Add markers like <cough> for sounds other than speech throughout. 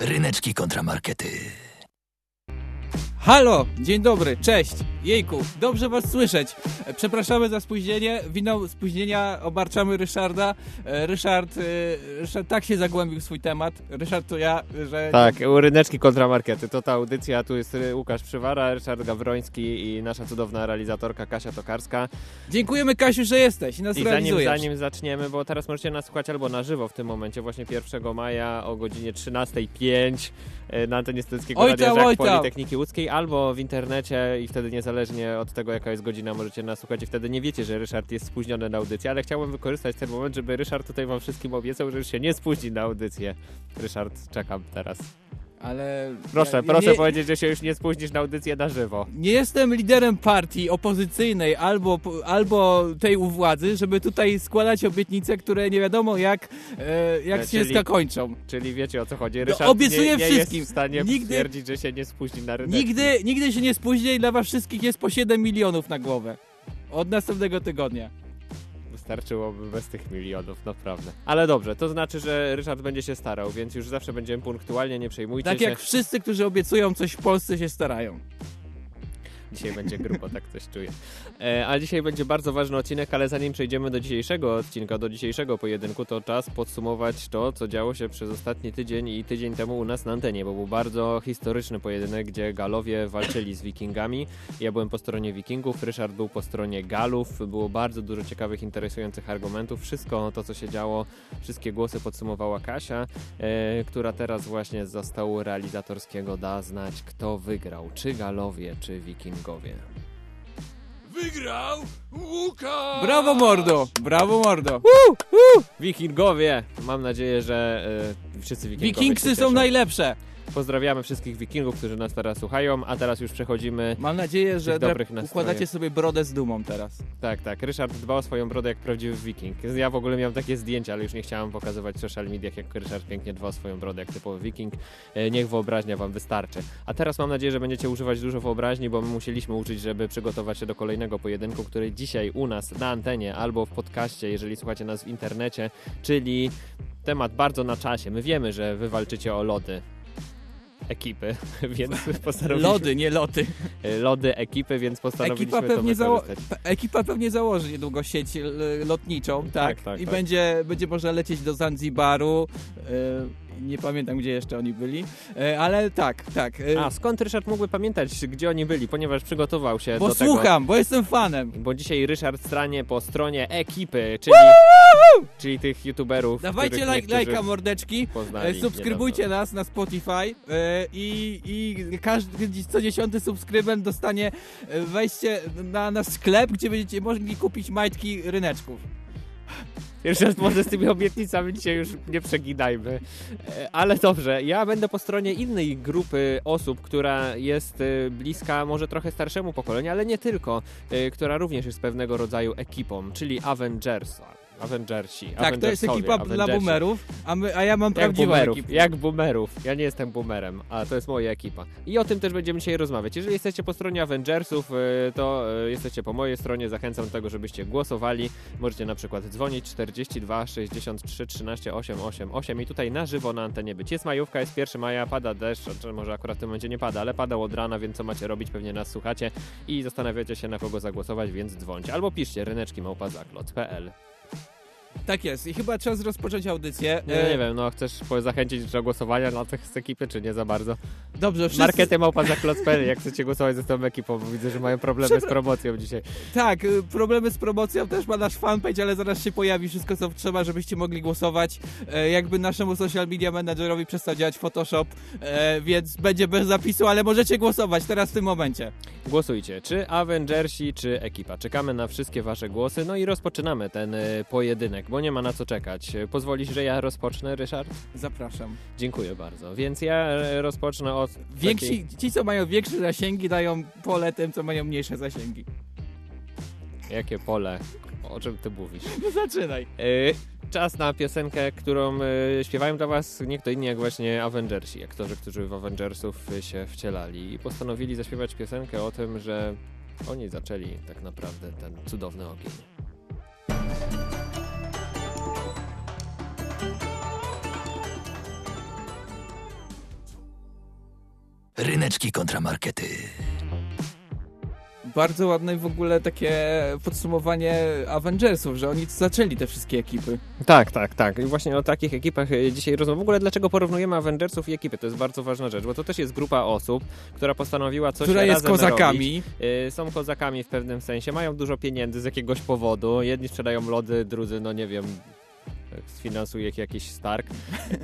Ryneczki kontramarkety. Halo, dzień dobry, cześć. Jejku, dobrze was słyszeć. E, Przepraszamy za spóźnienie. Winą spóźnienia obarczamy Ryszarda. E, Ryszard, e, Ryszard tak się zagłębił w swój temat. Ryszard to ja, że... Tak, u Ryneczki kontramarkety. To ta audycja. Tu jest Łukasz Przywara, Ryszard Gawroński i nasza cudowna realizatorka Kasia Tokarska. Dziękujemy Kasiu, że jesteś i nas I zanim, zanim zaczniemy, bo teraz możecie nas słuchać albo na żywo w tym momencie, właśnie 1 maja o godzinie 13.05 y, na antenie Studenckiego Oj Radia. Politechniki Łódzkiej, albo w internecie i wtedy niezależnie od tego, jaka jest godzina, możecie nas słuchać i wtedy nie wiecie, że Ryszard jest spóźniony na audycję, ale chciałbym wykorzystać ten moment, żeby Ryszard tutaj wam wszystkim obiecał, że już się nie spóźni na audycję. Ryszard, czekam teraz. Ale... Proszę, ja- proszę nie, powiedzieć, że się już nie spóźnisz na audycję na żywo. Nie jestem liderem partii opozycyjnej albo, albo tej u władzy, żeby tutaj składać obietnice, które nie wiadomo jak, e, jak E, się czyli- zakończą. Czyli wiecie o co chodzi. No, Ryszard obiecuję nie, nie wszystkim. jest w stanie Nigdy- stwierdzić, że się nie spóźni na rynek. Nigdy, nigdy się nie spóźnię i dla was wszystkich jest po 7 milionów na głowę. Od następnego tygodnia. Wystarczyłoby bez tych milionów, naprawdę. Ale dobrze, to znaczy, że Ryszard będzie się starał, więc już zawsze będziemy punktualnie, nie przejmujcie Tak się. jak wszyscy, którzy obiecują coś w Polsce się starają. Dzisiaj będzie grubo, tak coś czuję. E, a dzisiaj będzie bardzo ważny odcinek, ale zanim przejdziemy do dzisiejszego odcinka, do dzisiejszego pojedynku, to czas podsumować to, co działo się przez ostatni tydzień i tydzień temu u nas na antenie, bo był bardzo historyczny pojedynek, gdzie Galowie walczyli z Wikingami. Ja byłem po stronie Wikingów, Ryszard był po stronie Galów. Było bardzo dużo ciekawych, interesujących argumentów. Wszystko to, co się działo, wszystkie głosy podsumowała Kasia, e, która teraz właśnie z stołu realizatorskiego da znać, kto wygrał, czy Galowie, czy Wikingowie. Wygrał Łukasz! Brawo mordo! Brawo mordo! Wikingowie! Mam nadzieję, że e, wszyscy Wikingowie Wikingsy są najlepsze! Pozdrawiamy wszystkich Wikingów, którzy nas teraz słuchają, a teraz już przechodzimy... Mam nadzieję, że dobrych nastrojów. układacie sobie brodę z dumą teraz. Tak, tak, Ryszard dba o swoją brodę jak prawdziwy Wiking. Ja w ogóle miałem takie zdjęcia, ale już nie chciałem pokazywać w social mediach, jak Ryszard pięknie dba o swoją brodę jak typowy Wiking. E, Niech wyobraźnia wam wystarczy. A teraz mam nadzieję, że będziecie używać dużo wyobraźni, bo my musieliśmy uczyć, żeby przygotować się do kolejnego pojedynku, który dzisiaj u nas na antenie albo w podcaście, jeżeli słuchacie nas w internecie, czyli temat bardzo na czasie. My wiemy, że wy walczycie o lody ekipy, <laughs> więc <laughs> postanowiliśmy... Lody, nie loty. e, Lody ekipy, więc postanowiliśmy Ekipa pewnie, to ekipa pewnie założy niedługo sieć l- lotniczą, tak? Tak, tak, I tak. Będzie, będzie można lecieć do Zanzibaru. e, nie pamiętam, gdzie jeszcze oni byli, e, ale tak, tak. e, A skąd Ryszard mógłby pamiętać, gdzie oni byli, ponieważ przygotował się bo do tego. słucham, bo jestem fanem. Bo dzisiaj Ryszard stranie po stronie ekipy, czyli, czyli tych youtuberów. Dawajcie niektórzy lajka, mordeczki. poznali E, Subskrybujcie nas na Spotify i, i każdy co dziesiąty subskrybent dostanie wejście na nasz sklep, gdzie będziecie mogli kupić majtki ryneczków. Ryszard, może z tymi obietnicami dzisiaj już nie przeginajmy. E, Ale dobrze, ja będę po stronie innej grupy osób, która jest e, bliska może trochę starszemu pokoleniu, ale nie tylko, e, która również jest pewnego rodzaju ekipą, czyli Avengers. Avengersi. Tak, to jest ekipa dla Avengersi. boomerów, a, my, a ja mam Jak prawdziwą boomerów, ekipę. jak boomerów. Ja nie jestem boomerem, a to jest moja ekipa. I o tym też będziemy dzisiaj rozmawiać. Jeżeli jesteście po stronie Avengersów, y, to y, jesteście po mojej stronie. Zachęcam do tego, żebyście głosowali. Możecie na przykład dzwonić 42 63 13 888 i tutaj na żywo na antenie być. Jest majówka, jest 1 maja, pada deszcz, czy może akurat w tym momencie nie pada, ale padał od rana, więc co macie robić? Pewnie nas słuchacie i zastanawiacie się na kogo zagłosować, więc dzwońcie. Albo piszcie ryneczki małpazaklot.pl Tak jest i chyba czas rozpocząć audycję. Nie, E, nie wiem, no chcesz zachęcić do głosowania dla tych z ekipy, czy nie za bardzo? Dobrze, wszyscy... Markety małpa za jak chcecie głosować ze tą ekipą, bo widzę, że mają problemy z promocją dzisiaj. Tak, y, problemy z promocją też ma nasz fanpage, ale zaraz się pojawi wszystko, co trzeba, żebyście mogli głosować. E, jakby naszemu social media managerowi przestał działać Photoshop, e, więc będzie bez zapisu, ale możecie głosować teraz w tym momencie. Głosujcie, czy Avengersi, czy ekipa. Czekamy na wszystkie wasze głosy, no i rozpoczynamy ten y, pojedynek, bo nie ma na co czekać. Pozwolisz, że ja rozpocznę, Ryszard? Zapraszam. Dziękuję bardzo. Więc ja y, rozpocznę od Więksi, takiej... Ci, co mają większe zasięgi, dają pole tym, co mają mniejsze zasięgi. Jakie pole? O czym ty mówisz? <laughs> No zaczynaj. Y, Czas na piosenkę, którą y, śpiewają dla was nie kto inny jak właśnie Avengersi, aktorzy, którzy w Avengersów się wcielali i postanowili zaśpiewać piosenkę o tym, że oni zaczęli tak naprawdę ten cudowny ogień. Ryneczki kontramarkety. Bardzo ładne w ogóle takie podsumowanie Avengersów, że oni zaczęli te wszystkie ekipy. Tak, tak, tak. I właśnie o takich ekipach e, dzisiaj rozmawiamy. W ogóle dlaczego porównujemy Avengersów i ekipy? To jest bardzo ważna rzecz, bo to też jest grupa osób, która postanowiła coś Która jest kozakami. robić. E, Są kozakami w pewnym sensie, mają dużo pieniędzy z jakiegoś powodu. Jedni sprzedają lody, drudzy, no nie wiem, sfinansuje jakiś Stark. <laughs>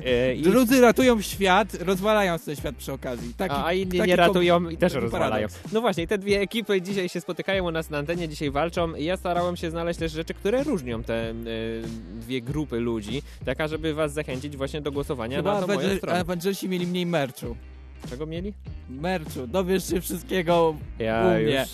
E, I, Drudzy ratują świat, rozwalają ten świat przy okazji. Taki, a, inni nie ratują i też rozwalają. paradoks. No właśnie, te dwie ekipy dzisiaj się spotykają u nas na antenie, dzisiaj walczą i ja starałem się znaleźć też rzeczy, które różnią te e, dwie grupy ludzi, taka, żeby was zachęcić właśnie do głosowania Chyba na tą moją stronę. Avengersi mieli mniej merchu. Czego mieli? Merchu, dowiesz się wszystkiego Ja już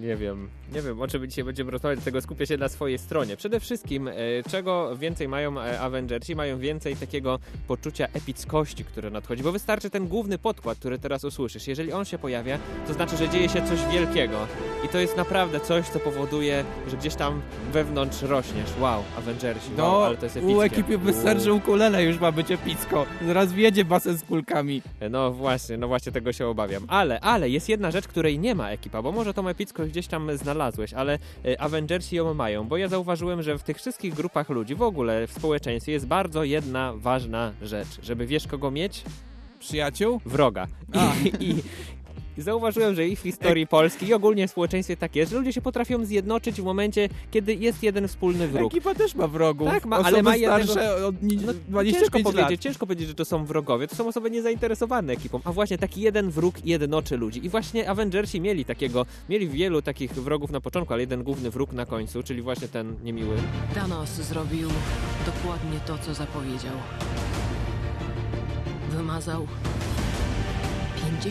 nie wiem. Nie wiem, o czym dzisiaj będziemy rozmawiać, dlatego skupię się na swojej stronie. Przede wszystkim, e, czego więcej mają e, Avengersi, mają więcej takiego poczucia epickości, które nadchodzi, bo wystarczy ten główny podkład, który teraz usłyszysz. Jeżeli on się pojawia, to znaczy, że dzieje się coś wielkiego. I to jest naprawdę coś, co powoduje, że gdzieś tam wewnątrz rośniesz. Wow, Avengersi, No, wow, ale to jest epickie. u ekipy wystarczy ukulele już ma być epicko. Zaraz wjedzie basen z kulkami. No właśnie, no właśnie tego się obawiam. Ale, ale jest jedna rzecz, której nie ma ekipa, bo może tą epickość gdzieś tam znalazłeś, ale e, Avengersi ją mają, bo ja zauważyłem, że w tych wszystkich grupach ludzi, w ogóle w społeczeństwie jest bardzo jedna ważna rzecz, żeby wiesz kogo mieć? Przyjaciół? Wroga. I, i zauważyłem, że i w historii Polski i ogólnie w społeczeństwie tak jest, że ludzie się potrafią zjednoczyć w momencie, kiedy jest jeden wspólny wróg. Ekipa też ma wrogów. Tak, ma, Osoby ale ma jednego- starsze od No, 25 ciężko lat. powiedzieć, ciężko powiedzieć, że to są wrogowie, to są osoby niezainteresowane ekipą, a właśnie taki jeden wróg jednoczy ludzi. I właśnie Avengersi mieli takiego, mieli wielu takich wrogów na początku, ale jeden główny wróg na końcu, czyli właśnie ten niemiły. Thanos zrobił dokładnie to, co zapowiedział. Wymazał 50%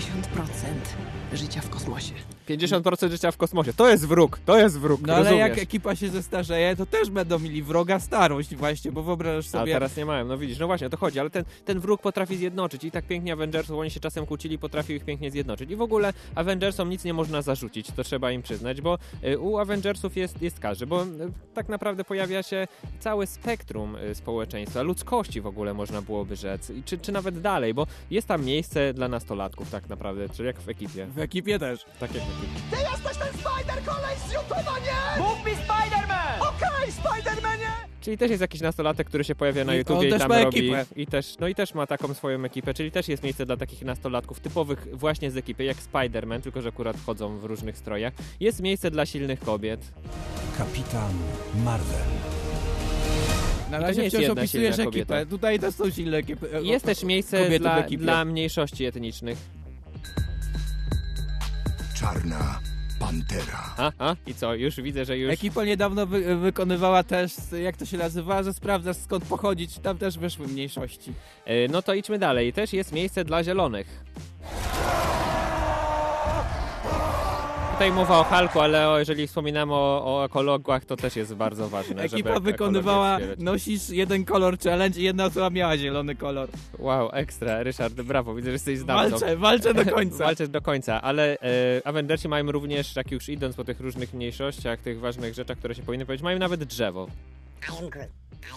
życia w kosmosie. 50% życia w kosmosie. To jest wróg, to jest wróg, No ale rozumiesz? jak ekipa się zestarzeje, to też będą mieli wroga starość właśnie, bo wyobrażasz Ale sobie... teraz nie mają, no widzisz, no właśnie o to chodzi, ale ten, ten wróg potrafi zjednoczyć i tak pięknie Avengersów, oni się czasem kłócili, potrafił ich pięknie zjednoczyć. I w ogóle Avengersom nic nie można zarzucić, to trzeba im przyznać, bo y, u Avengersów jest, jest każdy, bo y, tak naprawdę pojawia się całe spektrum y, społeczeństwa, ludzkości w ogóle można byłoby rzec, czy, czy nawet dalej, bo jest tam miejsce dla nastolatków tak naprawdę, czyli jak w ekipie, W ekipie też. tak jak w ekipie. Ty jesteś ten Spider kolej z YouTube'a, nie? Mów mi Spider-Man! Okej, Spider-Manie! Czyli też jest jakiś nastolatek, który się pojawia na I YouTubie i też tam ma robi. ekipę. I też, no i też ma taką swoją ekipę, czyli też jest miejsce dla takich nastolatków typowych właśnie z ekipy, jak Spider-Man, tylko że akurat chodzą w różnych strojach. Jest miejsce dla silnych kobiet. Kapitan Marvel. Na razie jest wciąż jedna opisujesz silna ekipę. kobieta. Tutaj też są silne ekipy. Jest też miejsce kobiety w dla, ekipie. dla mniejszości etnicznych. Czarna Pantera. A, a, i co? Już widzę, że już... Ekipa niedawno wy wykonywała też, jak to się nazywa, że sprawdzasz skąd pochodzić, tam też wyszły mniejszości. E, No to idźmy dalej. Też jest miejsce dla zielonych. Tutaj mowa o Halku, ale o, jeżeli wspominamy o, o ekologach, to też jest bardzo ważne. żeby Ekipa wykonywała, nosisz jeden kolor challenge i jedna osoba miała zielony kolor. Wow, ekstra, Ryszard, brawo, widzę, że jesteś znawcą. Walczę, walczę do końca. <laughs> Walczysz do końca, ale e, Avengersi mają również, jak już idąc po tych różnych mniejszościach, tych ważnych rzeczach, które się powinny powiedzieć, mają nawet drzewo. I am Groot.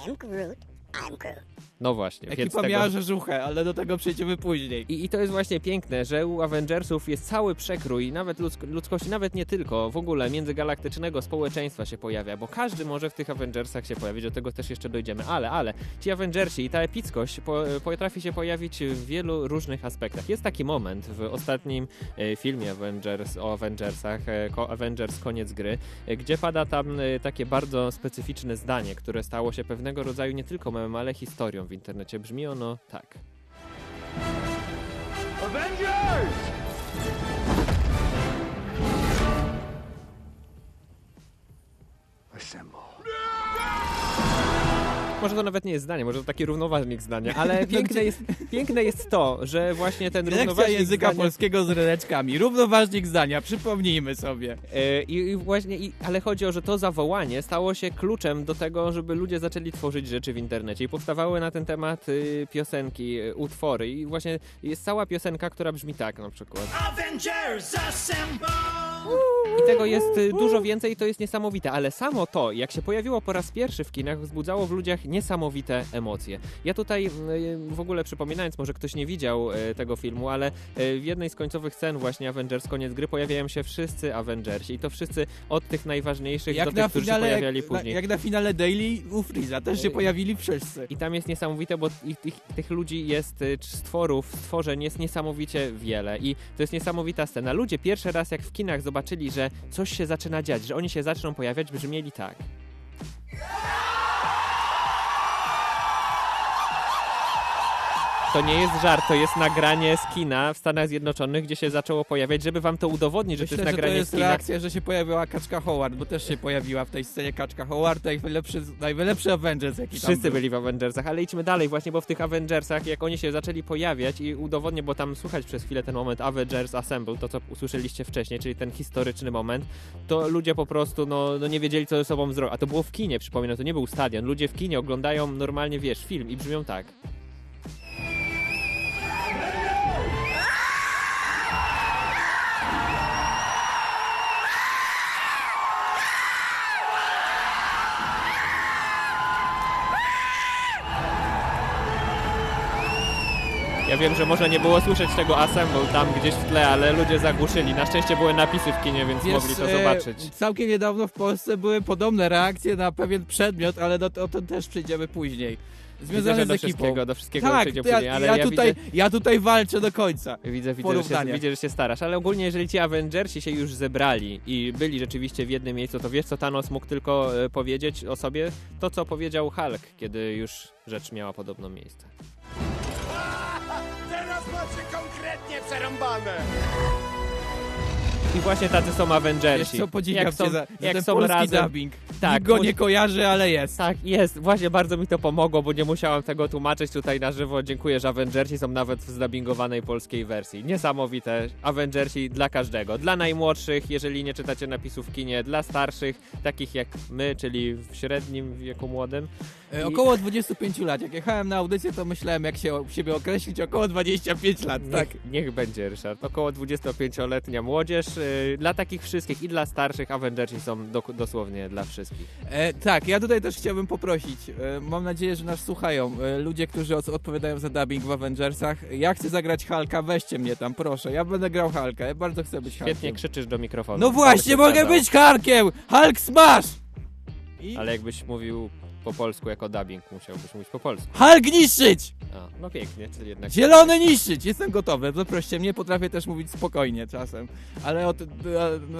I am Groot. I am Groot. No właśnie, Ekipa tego... miała rzeżuchę, ale do tego przejdziemy później. I, I to jest właśnie piękne, że u Avengersów jest cały przekrój, nawet ludzko, ludzkości, nawet nie tylko, w ogóle międzygalaktycznego społeczeństwa się pojawia, bo każdy może w tych Avengersach się pojawić, do tego też jeszcze dojdziemy, ale, ale, ci Avengersi i ta epickość po, potrafi się pojawić w wielu różnych aspektach. Jest taki moment w ostatnim e, filmie Avengers, o Avengersach, e, Avengers Koniec Gry, e, gdzie pada tam takie bardzo specyficzne zdanie, które stało się pewnego rodzaju nie tylko ale historią w internecie. Brzmi ono tak. Avengers! Assemble. Może to nawet nie jest zdanie, może to taki równoważnik zdania, ale <laughs> piękne jest, piękne jest to, że właśnie ten Lekcja równoważnik języka zdania... polskiego z ryneczkami. Równoważnik zdania, przypomnijmy sobie. E, I, I właśnie, i, ale chodzi o, że to zawołanie stało się kluczem do tego, żeby ludzie zaczęli tworzyć rzeczy w internecie i powstawały na ten temat y, piosenki, y, utwory i właśnie jest cała piosenka, która brzmi tak na przykład. Avengers assemble! I tego jest y, dużo więcej i to jest niesamowite, ale samo to, jak się pojawiło po raz pierwszy w kinach, wzbudzało w ludziach niesamowite emocje. Ja tutaj y, w ogóle przypominając, może ktoś nie widział y, tego filmu, ale y, w jednej z końcowych scen właśnie Avengers Koniec Gry pojawiają się wszyscy Avengersi i to wszyscy od tych najważniejszych do Jak tych, na, którzy się finale, pojawiali jak, na, później. jak na finale Daily u Freeza też się Ej. pojawili wszyscy. I tam jest niesamowite, bo ich, tych, tych ludzi jest, y, stworów, stworzeń jest niesamowicie wiele. I to jest niesamowita scena. Ludzie pierwszy raz, jak w kinach zobaczyli, że coś się zaczyna dziać, że oni się zaczną pojawiać, brzmieli tak. To nie jest żart, to jest nagranie z kina w Stanach Zjednoczonych, gdzie się zaczęło pojawiać, żeby wam to udowodnić, że Myślę, to jest że to nagranie jest z kina. reakcja, że się pojawiła Kaczka Howard, bo też się pojawiła w tej scenie Kaczka Howard, najlepszy, najlepszy Avengers, jaki tam Wszyscy był. byli w Avengersach, ale idźmy dalej właśnie, bo w tych Avengersach, jak oni się zaczęli pojawiać i udowodnię, bo tam słychać przez chwilę ten moment Avengers Assemble, to co usłyszeliście wcześniej, czyli ten historyczny moment, to ludzie po prostu no, no nie wiedzieli, co ze sobą zrobić. A to było w kinie, przypominam, to nie był stadion. Ludzie w kinie oglądają normalnie, wiesz, film i brzmią tak. Ja wiem, że może nie było słyszeć tego Assemble tam gdzieś w tle, ale ludzie zagłuszyli. Na szczęście były napisy w kinie, więc Wiesz, mogli to e, zobaczyć. Całkiem niedawno w Polsce były podobne reakcje na pewien przedmiot, ale do, o tym też przejdziemy później. Widzę, Związane z do ekipą. wszystkiego, do wszystkiego tak, ja, później, ale ja, ja, tutaj, widzę, ja tutaj walczę do końca. Widzę, widzę, że się, widzę, że się starasz, ale ogólnie jeżeli ci Avengersi się już zebrali i byli rzeczywiście w jednym miejscu, to wiesz co Thanos mógł tylko e, powiedzieć o sobie? To co powiedział Hulk, kiedy już rzecz miała podobno miejsce. Przerąbane! I właśnie tacy są Wiesz Avengersi. co, podziwiam jak są, za, jak ten są polski razem. dubbing. Tak, go nie kojarzy, ale jest. Tak, jest. Właśnie bardzo mi to pomogło, bo nie musiałem tego tłumaczyć tutaj na żywo. Dziękuję, że Avengersi są nawet w zdubbingowanej polskiej wersji. Niesamowite. Avengersi dla każdego. Dla najmłodszych, jeżeli nie czytacie napisów w kinie, dla starszych, takich jak my, czyli w średnim wieku młodym. E, I- Około 25 lat. Jak jechałem na audycję, to myślałem, jak się o siebie określić, około 25 lat, tak. Niech, niech będzie, Ryszard. Około 25-letnia młodzież. Yy, dla takich wszystkich i dla starszych Avengersi są do, dosłownie dla wszystkich. E, tak, ja tutaj też chciałbym poprosić. E, mam nadzieję, że nas słuchają. E, ludzie, którzy od, odpowiadają za dubbing w Avengersach. Ja chcę zagrać Halka, weźcie mnie tam, proszę. Ja będę grał Halka, ja bardzo chcę być Świetnie krzyczysz do mikrofonu. No właśnie, mogę być Halkiem! Hulk smash! I Ale jakbyś mówił po polsku jako dubbing, musiałbyś mówić po polsku. Hulk niszczyć! A, no pięknie, czyli jednak... Zielony niszczyć! Jestem gotowy, zaproście mnie, potrafię też mówić spokojnie czasem. Ale o to,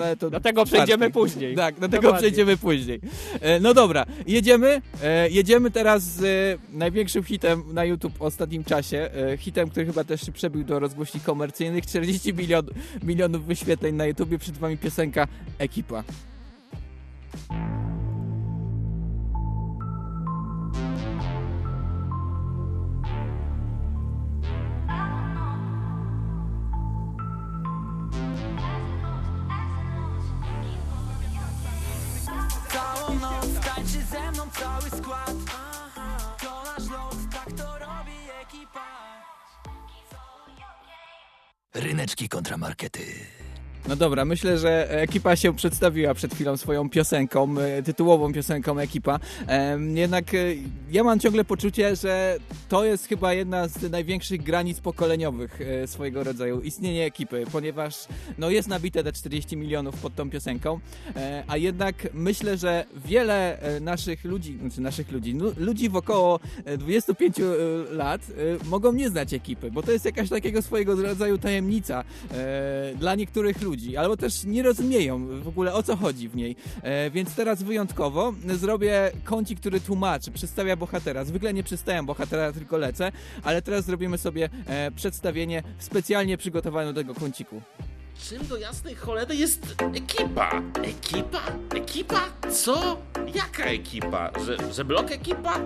ale to Do tego przejdziemy później. Tak, do tego Dokładnie. przejdziemy później. E, no dobra, jedziemy. E, jedziemy teraz z e, największym hitem na YouTube w ostatnim czasie. E, hitem, który chyba też się przebił do rozgłośni komercyjnych. 40 milion, milionów wyświetleń na YouTubie. Przed wami piosenka Ekipa. Cały skład. To nasz lot, tak to robi ekipa. Ryneczki kontramarkety. No dobra, myślę, że ekipa się przedstawiła przed chwilą swoją piosenką, e, tytułową piosenką ekipa. Jednak e, ja mam ciągle poczucie, że to jest chyba jedna z największych granic pokoleniowych e, swojego rodzaju, istnienie ekipy, ponieważ no, jest nabite te 40 milionów pod tą piosenką, a jednak myślę, że wiele naszych ludzi, znaczy naszych ludzi, ludzi w około e, 25 e, lat mogą nie znać ekipy, bo to jest jakaś takiego swojego rodzaju tajemnica dla niektórych ludzi, albo też nie rozumieją w ogóle o co chodzi w niej. E, więc teraz wyjątkowo zrobię kącik, który tłumaczy, przedstawia bohatera. Zwykle nie przedstawiam bohatera, tylko lecę, ale teraz zrobimy sobie e, przedstawienie specjalnie przygotowane do tego kąciku. Czym do jasnej cholery jest ekipa? Ekipa? Ekipa? Co? Jaka ekipa? Że, że blok ekipa?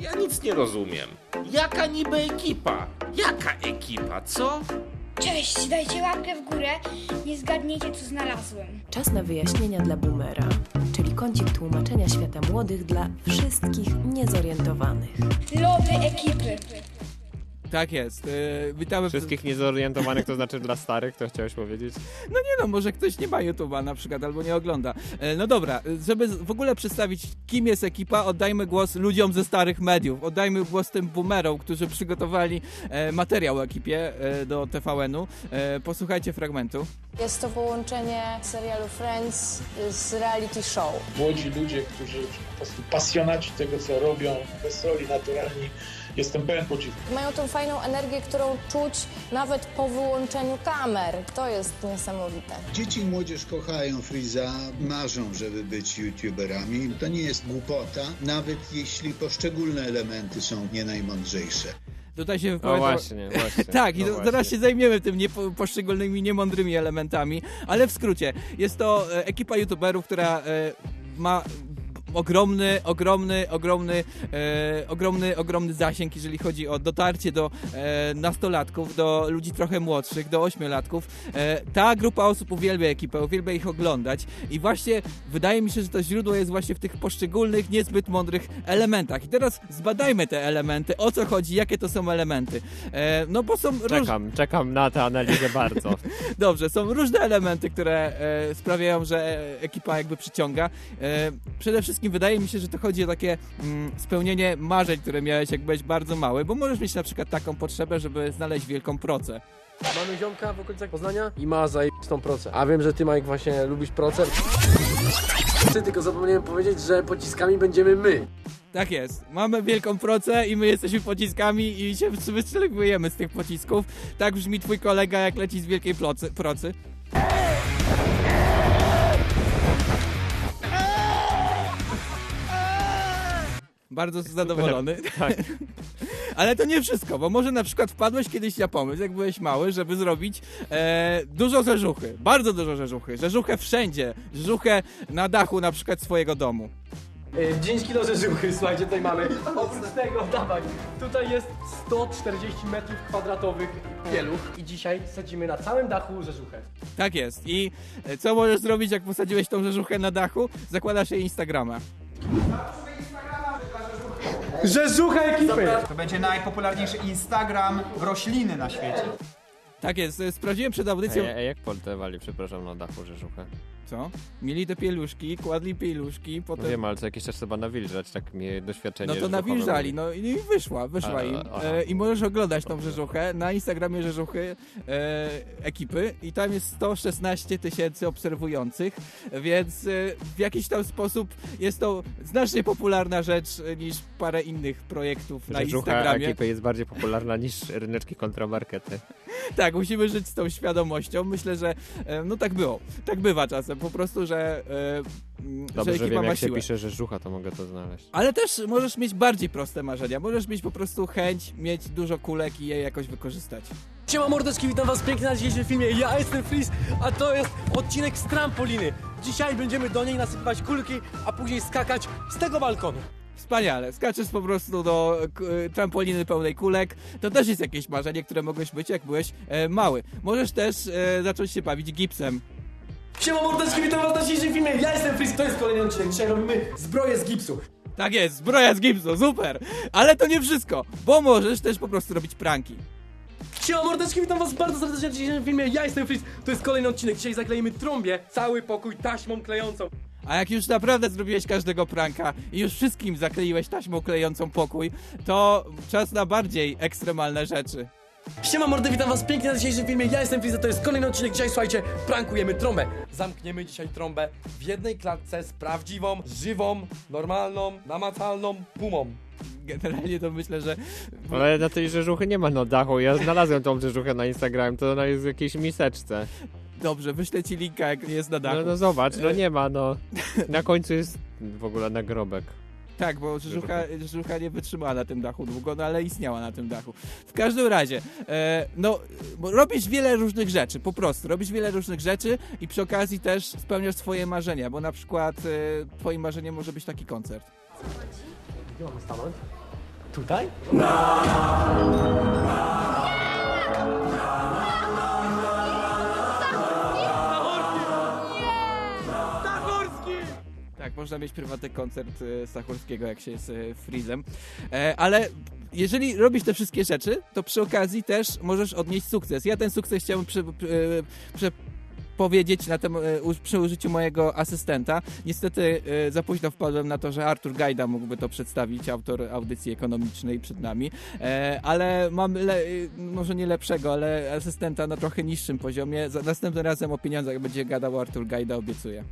Ja nic nie rozumiem. Jaka niby ekipa? Jaka ekipa? Co? Cześć, dajcie łapkę w górę. Nie zgadniecie, co znalazłem. Czas na wyjaśnienia dla boomera, czyli kącik tłumaczenia świata młodych dla wszystkich niezorientowanych. Lody ekipy. Tak jest. E, witamy Wszystkich niezorientowanych, to znaczy dla starych, to chciałeś powiedzieć? No nie no, może ktoś nie ma YouTube'a na przykład albo nie ogląda. E, no dobra, żeby w ogóle przedstawić kim jest ekipa, oddajmy głos ludziom ze starych mediów. Oddajmy głos tym boomerom, którzy przygotowali e, materiał o ekipie e, do TVN-u. E, posłuchajcie fragmentu. Jest to połączenie serialu Friends z reality show. Młodzi ludzie, którzy po prostu pasjonaci tego, co robią, wesoli, naturalni. Jestem pełen podziwu. Mają tą fajną energię, którą czuć nawet po wyłączeniu kamer. To jest niesamowite. Dzieci i młodzież kochają Freeza, marzą, żeby być youtuberami. To nie jest głupota, nawet jeśli poszczególne elementy są nie najmądrzejsze. Tutaj się wypowiadał... właśnie, właśnie. <laughs> tak, i no to, właśnie. zaraz się zajmiemy tym nie, poszczególnymi niemądrymi elementami, ale w skrócie, jest to e, ekipa youtuberów, która e, ma ogromny, ogromny, ogromny, e, ogromny, ogromny zasięg, jeżeli chodzi o dotarcie do e, nastolatków, do ludzi trochę młodszych, do ośmiolatków. E, ta grupa osób uwielbia ekipę, uwielbia ich oglądać i właśnie wydaje mi się, że to źródło jest właśnie w tych poszczególnych, niezbyt mądrych elementach. I teraz zbadajmy te elementy, o co chodzi, jakie to są elementy. E, no bo są. Czekam, czekam na tę analizę bardzo. <laughs> Dobrze, są różne elementy, które e, sprawiają, że e, ekipa jakby przyciąga. Przede wszystkim wydaje mi się, że to chodzi o takie mm, spełnienie marzeń, które miałeś jak byłeś bardzo mały, bo możesz mieć na przykład taką potrzebę, żeby znaleźć wielką procę. Mamy ziomka w okolicach Poznania i ma zajebistą procę. A wiem, że ty Mike właśnie lubisz procę. Ty tylko zapomniałem powiedzieć, że pociskami będziemy my. Tak jest. Mamy wielką procę i my jesteśmy pociskami i się wystrzeliwujemy z tych pocisków. Tak brzmi twój kolega, jak leci z wielkiej plocy, procy. Bardzo <laughs> zadowolony. Tak. <laughs> Ale to nie wszystko, bo może na przykład wpadłeś kiedyś na pomysł, jak byłeś mały, żeby zrobić e, dużo rzeżuchy. Bardzo dużo rzeżuchy. Rzeżuchę wszędzie. Rzeżuchę na dachu na przykład swojego domu. Yy, 10 kilo rzeżuchy, słuchajcie, tutaj mamy. Oprócz tego, dawaj, tutaj jest 140 metrów kwadratowych pieluch i dzisiaj sadzimy na całym dachu rzeżuchę. Tak jest. I e, co możesz zrobić, jak posadziłeś tą rzeżuchę na dachu? Zakładasz jej Instagrama. Rzeżucha ekipy! To będzie najpopularniejszy Instagram rośliny na świecie. Tak jest. Sprawdziłem przed audycją... Ej, ej, jak poltewali, przepraszam, na dachu rzeżuchę? Co? Mieli te pieluszki, kładli pieluszki, No potem... wiem, ale co jakiś czas trzeba nawilżać, tak mi doświadczenie No to nawilżali, no i wyszła, wyszła im. E, I możesz oglądać tą rzeżuchę na Instagramie rzeżuchy e, ekipy i tam jest 116 tysięcy obserwujących, więc e, w jakiś tam sposób jest to znacznie popularna rzecz e, niż parę innych projektów na Rzeżucha Instagramie. ekipy jest bardziej popularna niż ryneczki kontramarkety. Tak, musimy żyć z tą świadomością. Myślę, że e, no tak było. Tak bywa czasem. Po prostu, że, e, mm, Dobrze, że że ekipa wiem, ma jak się siłę. pisze rzeżucha, to mogę to znaleźć. Ale też możesz mieć bardziej proste marzenia. Możesz mieć po prostu chęć, mieć dużo kulek i je jakoś wykorzystać. Siema mordeczki, witam was pięknie na dzisiejszym filmie. Ja jestem Freeze, a to jest odcinek z trampoliny. Dzisiaj będziemy do niej nasypywać kulki, a później skakać z tego balkonu. Wspaniale. Skaczesz po prostu do k- trampoliny pełnej kulek. To też jest jakieś marzenie, które mogłeś być, jak byłeś e, mały. Możesz też e, zacząć się bawić gipsem. Siema mordeczki, witam was na dzisiejszym filmie. Ja jestem Freeze, to jest kolejny odcinek. Dzisiaj robimy zbroję z gipsu. Tak jest, zbroja z gipsu, super! Ale to nie wszystko, bo możesz też po prostu robić pranki. Siema mordeczki, witam was bardzo serdecznie na dzisiejszym filmie. Ja jestem Freeze, to jest kolejny odcinek. Dzisiaj zaklejemy trąbie cały pokój taśmą klejącą. A jak już naprawdę zrobiłeś każdego pranka i już wszystkim zakleiłeś taśmą klejącą pokój, to czas na bardziej ekstremalne rzeczy. Siema mordy, witam was pięknie na dzisiejszym filmie. Ja jestem Freeze, to jest kolejny odcinek. Dzisiaj słuchajcie, prankujemy trąbę. Zamkniemy dzisiaj trąbę w jednej klatce z prawdziwą, żywą, normalną, namacalną pumą. Generalnie to myślę, że Ale na tej rzeżuchy nie ma na dachu. Ja znalazłem tą rzeżuchę na Instagram, to ona jest w jakiejś miseczce. dobrze, wyślę ci linka, jak jest na dachu. No, no zobacz, no E, nie ma, no. Na końcu jest w ogóle nagrobek. Tak, bo żucha, żucha nie wytrzymała na tym dachu długo, no ale istniała na tym dachu. W każdym razie, e, no, robisz wiele różnych rzeczy, po prostu. Robisz wiele różnych rzeczy i przy okazji też spełniasz swoje marzenia, bo na przykład e, twoim marzeniem może być taki koncert. Gdzie mamy stanąć? Tutaj? Tak, można mieć prywatny koncert e, Stachurskiego, jak się jest e, Freezem. E, ale jeżeli robisz te wszystkie rzeczy, to przy okazji też możesz odnieść sukces. Ja ten sukces chciałem przy, przy, przy powiedzieć na przy użyciu mojego asystenta. Niestety za późno wpadłem na to, że Artur Gajda mógłby to przedstawić, autor audycji ekonomicznej przed nami, ale mam le, może nie lepszego, ale asystenta na trochę niższym poziomie. Za, następnym razem o pieniądzach będzie gadał Artur Gajda, obiecuję.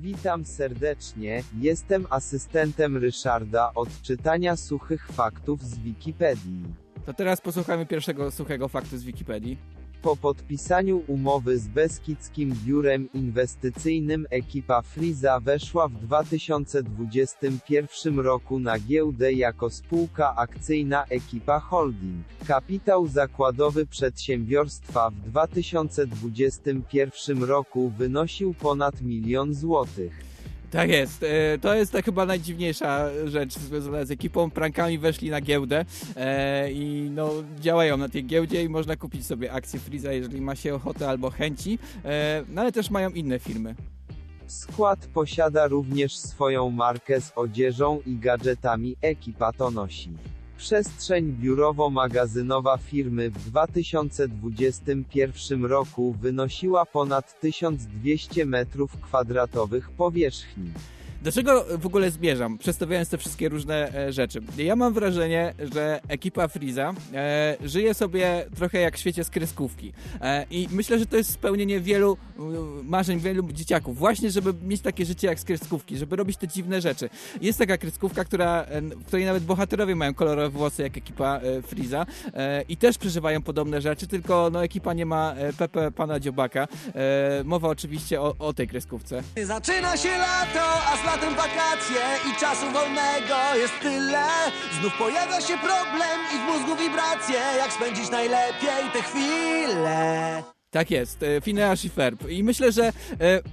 Witam serdecznie, jestem asystentem Ryszarda od czytania suchych faktów z Wikipedii. To teraz posłuchajmy pierwszego suchego faktu z Wikipedii. Po podpisaniu umowy z Beskidzkim Biurem Inwestycyjnym ekipa Friza weszła w 2021 roku na giełdę jako spółka akcyjna Ekipa Holding. Kapitał zakładowy przedsiębiorstwa w 2021 roku wynosił ponad milion złotych. Tak jest. E, To jest tak chyba najdziwniejsza rzecz związana z ekipą. Prankami weszli na giełdę e, i no, działają na tej giełdzie i można kupić sobie akcje Freeza, jeżeli ma się ochotę albo chęci. E, No ale też mają inne firmy. Skład posiada również swoją markę z odzieżą i gadżetami Ekipa to nosi. Przestrzeń biurowo-magazynowa firmy w 2021 roku wynosiła ponad 1200 m2 powierzchni. Do czego w ogóle zmierzam, przedstawiając te wszystkie różne e, rzeczy? Ja mam wrażenie, że ekipa Freeza e, żyje sobie trochę jak w świecie z kreskówki. E, I myślę, że to jest spełnienie wielu marzeń, wielu dzieciaków. Właśnie, żeby mieć takie życie jak z kreskówki, żeby robić te dziwne rzeczy. Jest taka kreskówka, która, e, w której nawet bohaterowie mają kolorowe włosy jak ekipa e, Freeza e, i też przeżywają podobne rzeczy, tylko no, ekipa nie ma Pepe Pana Dziobaka. Mowa oczywiście o, o tej kreskówce. Zaczyna się lato, a latem wakacje i czasu wolnego jest tyle. Znów pojawia się problem i w mózgu wibracje, jak spędzić najlepiej te chwile. Tak jest, e, Phineas i Ferb. I myślę, że e,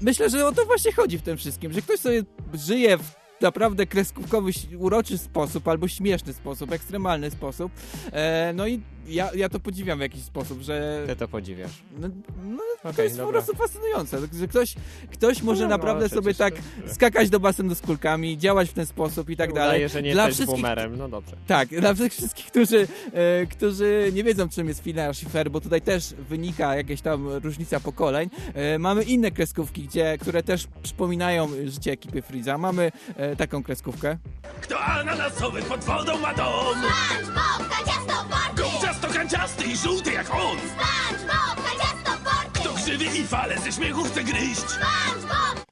myślę, że o to właśnie chodzi w tym wszystkim, że ktoś sobie żyje w naprawdę kreskówkowy, uroczy sposób, albo śmieszny sposób, ekstremalny sposób. E, no i ja, ja to podziwiam w jakiś sposób, że... Ty to podziwiasz. No, no to Okej, jest po dobra. prostu fascynujące, że ktoś, ktoś może No, no, naprawdę sobie przecież tak to- skakać do basenu z kulkami, działać w ten sposób i tak dalej. Udaje, że nie jesteś boomerem, no dobrze. Tak, dla tych wszystkich, którzy, e, którzy nie wiedzą, czym jest i Ferb, bo tutaj też wynika jakaś tam różnica pokoleń. E, mamy inne kreskówki, gdzie, które też przypominają życie ekipy Freeza. Mamy e, taką kreskówkę. Kto ananasowy pod wodą ma dom? SpongeBob, kanciastoporty! Gąciasto kanciasty i żółty jak on! SpongeBob, kanciastoporty! Kto krzywy i fale ze śmiechu chce gryźć? SpongeBob!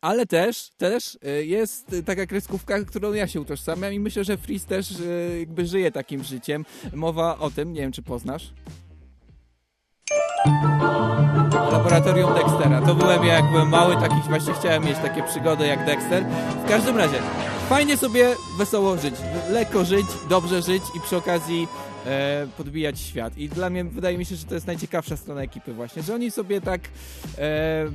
Ale też, też e, jest taka kreskówka, którą ja się utożsamiam i myślę, że Freeze też e, jakby żyje takim życiem. Mowa o tym, nie wiem czy poznasz. Laboratorium Dextera. To byłem ja, jak byłem mały, takich właśnie chciałem mieć takie przygody jak Dexter. W każdym razie, fajnie sobie wesoło żyć, lekko żyć, dobrze żyć i przy okazji e, podbijać świat. I dla mnie wydaje mi się, że to jest najciekawsza strona ekipy właśnie, że oni sobie tak e,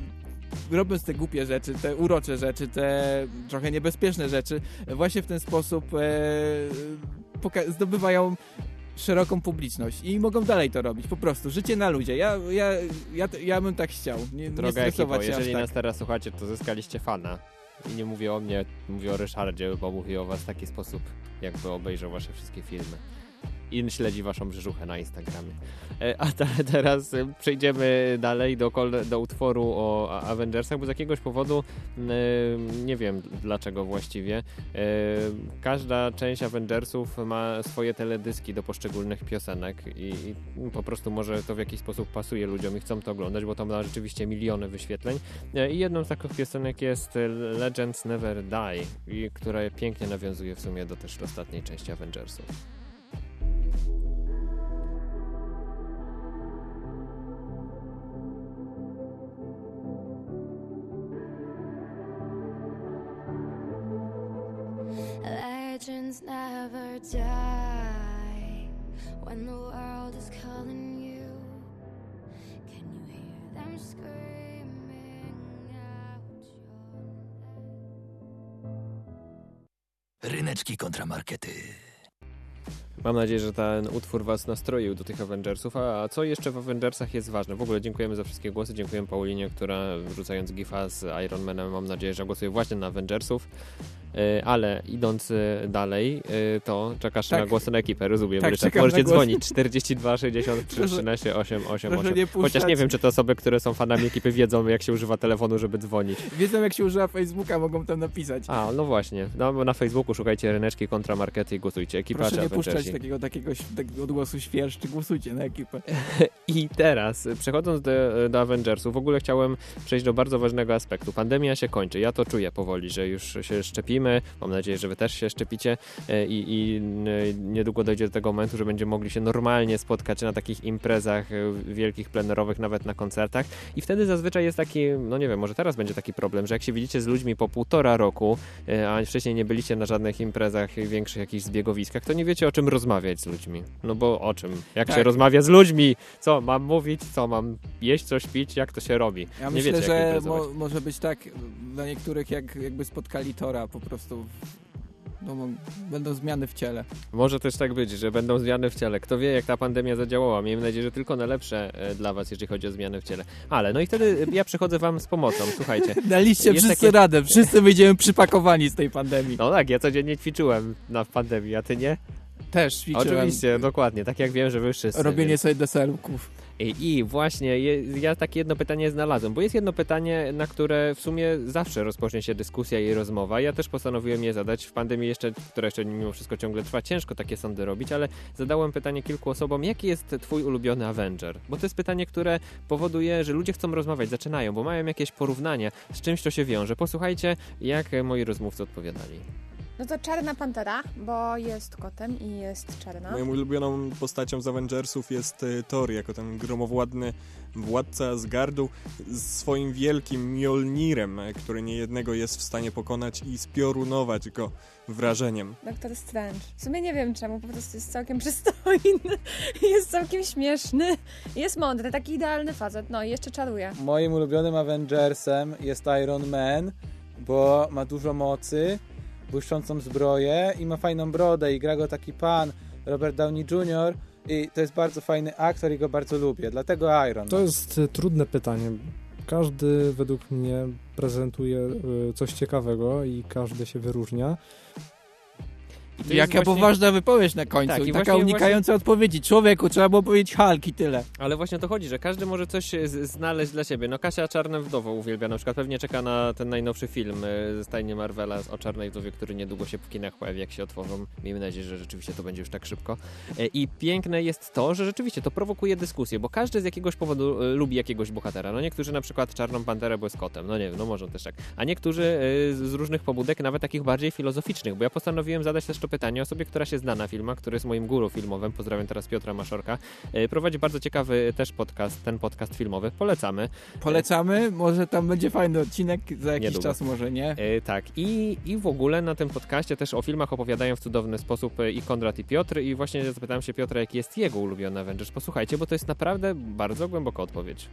robiąc te głupie rzeczy, te urocze rzeczy, te trochę niebezpieczne rzeczy, właśnie w ten sposób e, zdobywają szeroką publiczność i mogą dalej to robić, po prostu, życie na ludzie. Ja, ja, ja, ja bym tak chciał, nie, nie Droga ekipo, stresować się jeżeli tak. nas teraz słuchacie, to zyskaliście fana. I nie mówię o mnie, mówię o Ryszardzie, bo mówię o was w taki sposób, jakby obejrzał wasze wszystkie filmy. I śledzi waszą brzuchę na Instagramie. E, A te, <laughs> teraz e, przejdziemy dalej do, do utworu o Avengersach, bo z jakiegoś powodu, e, nie wiem dlaczego właściwie, każda część Avengersów ma swoje teledyski do poszczególnych piosenek i, po prostu może to w jakiś sposób pasuje ludziom i chcą to oglądać, bo to ma rzeczywiście miliony wyświetleń. I jedną z takich piosenek jest Legends Never Die, która pięknie nawiązuje w sumie do też ostatniej części Avengersów. Legends never die when the world is calling you. Can you hear them screaming out your name? Ryneczki kontramarkety. Mam nadzieję, że ten utwór was nastroił do tych Avengersów. A co jeszcze w Avengersach jest ważne? W ogóle dziękujemy za wszystkie głosy. Dziękuję Paulinie, która wrzucając gifa z Iron Manem, mam nadzieję, że głosuje właśnie na Avengersów. E, ale idąc e, dalej, e, to czekasz Tak. na głosy na ekipę, rozumiem, Tak, Ryszard. na Możecie dzwonić 42 63 Proszę- 13 8 8 proszę 8. nie Chociaż nie wiem, czy to osoby, które są fanami ekipy wiedzą, jak się używa telefonu, żeby dzwonić. Wiedzą jak się używa Facebooka, mogą tam napisać. A, no właśnie. No, bo na Facebooku szukajcie ryneczki kontra markety i głosujcie. Ekipa Proszę nie puszczać takiego, takiego, takiego odgłosu świerszczy, głosujcie na ekipę. <laughs> I teraz, przechodząc do, do Avengersów, w ogóle chciałem przejść do bardzo ważnego aspektu. Pandemia się kończy. Ja to czuję powoli, że już się szczepimy. Mam nadzieję, że wy też się szczepicie e, i, i n- niedługo dojdzie do tego momentu, że będziemy mogli się normalnie spotkać na takich imprezach e, wielkich, plenerowych, nawet na koncertach. I wtedy zazwyczaj jest taki, no nie wiem, może teraz będzie taki problem, że jak się widzicie z ludźmi po półtora roku, e, a wcześniej nie byliście na żadnych imprezach większych jakichś zbiegowiskach, to nie wiecie o czym rozmawiać z ludźmi. No bo o czym? Jak Tak. się rozmawia z ludźmi? Co mam mówić? Co mam jeść, coś pić? Jak to się robi? Ja nie myślę, wiecie, że mo może być tak dla niektórych, jak, jakby spotkali Tora po prostu. W, no, mo- będą zmiany w ciele. Może też tak być, że będą zmiany w ciele. Kto wie, jak ta pandemia zadziałała. Miejmy nadzieję, że tylko najlepsze e, dla was, jeżeli chodzi o zmiany w ciele. Ale, no i wtedy ja przychodzę wam z pomocą. Słuchajcie. <laughs> Daliście jest wszyscy takie- radę, wszyscy wyjdziemy przypakowani z tej pandemii. No tak, ja codziennie ćwiczyłem na pandemii, a ty nie? Też ćwiczyłem. Oczywiście, dokładnie. Tak jak wiem, że wy wszyscy. Robienie więc- sobie deserków. I, właśnie, ja takie jedno pytanie znalazłem, bo jest jedno pytanie, na które w sumie zawsze rozpocznie się dyskusja i rozmowa. Ja też postanowiłem je zadać w pandemii jeszcze, która jeszcze mimo wszystko ciągle trwa. Ciężko takie sądy robić, ale zadałem pytanie kilku osobom, jaki jest twój ulubiony Avenger? Bo to jest pytanie, które powoduje, że ludzie chcą rozmawiać, zaczynają, bo mają jakieś porównania, z czymś to się wiąże. Posłuchajcie, jak moi rozmówcy odpowiadali. No to Czarna Pantera, bo jest kotem i jest czarna. Moją ulubioną postacią z Avengersów jest y, Thor, jako ten gromowładny władca Asgardu z swoim wielkim Mjolnirem, który niejednego jest w stanie pokonać i spiorunować go wrażeniem. Doktor Strange. W sumie nie wiem czemu, po prostu jest całkiem <laughs> przystojny, jest całkiem śmieszny, jest mądry, taki idealny facet, no i jeszcze czaruje. Moim ulubionym Avengersem jest Iron Man, bo ma dużo mocy, błyszczącą zbroję i ma fajną brodę i gra go taki pan Robert Downey Jr. i to jest bardzo fajny aktor i go bardzo lubię, dlatego Iron To jest e, trudne pytanie. Każdy według mnie prezentuje e, coś ciekawego i każdy się wyróżnia. Jaka właśnie- poważna wypowiedź na końcu. Tak, i taka właśnie- unikająca odpowiedzi. Człowieku, trzeba było powiedzieć Hulk i tyle. Ale właśnie o to chodzi, że każdy może coś e, z- znaleźć dla siebie. No Kasia Czarne Wdowo uwielbia na przykład, pewnie czeka na ten najnowszy film e, ze stajni Marvela o Czarnej Wdowie, który niedługo się w kinach pojawi, jak się otworzą. Miejmy nadzieję, że rzeczywiście to będzie już tak szybko. E, I piękne jest to, że rzeczywiście to prowokuje dyskusję, bo każdy z jakiegoś powodu lubi jakiegoś bohatera. No niektórzy na przykład Czarną Panterę, bo jest kotem, no nie wiem, no może też tak. A niektórzy z z różnych pobudek, nawet takich bardziej filozoficznych, bo ja postanowiłem zadać też to pytanie osobie, która się zna na filmach, który jest moim guru filmowym, pozdrawiam teraz Piotra Maszorka, E, prowadzi bardzo ciekawy też podcast, ten podcast filmowy, polecamy. Polecamy, może tam będzie fajny odcinek, za jakiś Niedługo. czas może nie. E, tak, I, i w ogóle na tym podcaście też o filmach opowiadają w cudowny sposób e, i Konrad i Piotr i właśnie zapytałem się Piotra, jaki jest jego ulubiony Avengers. Posłuchajcie, bo to jest naprawdę bardzo głęboka odpowiedź.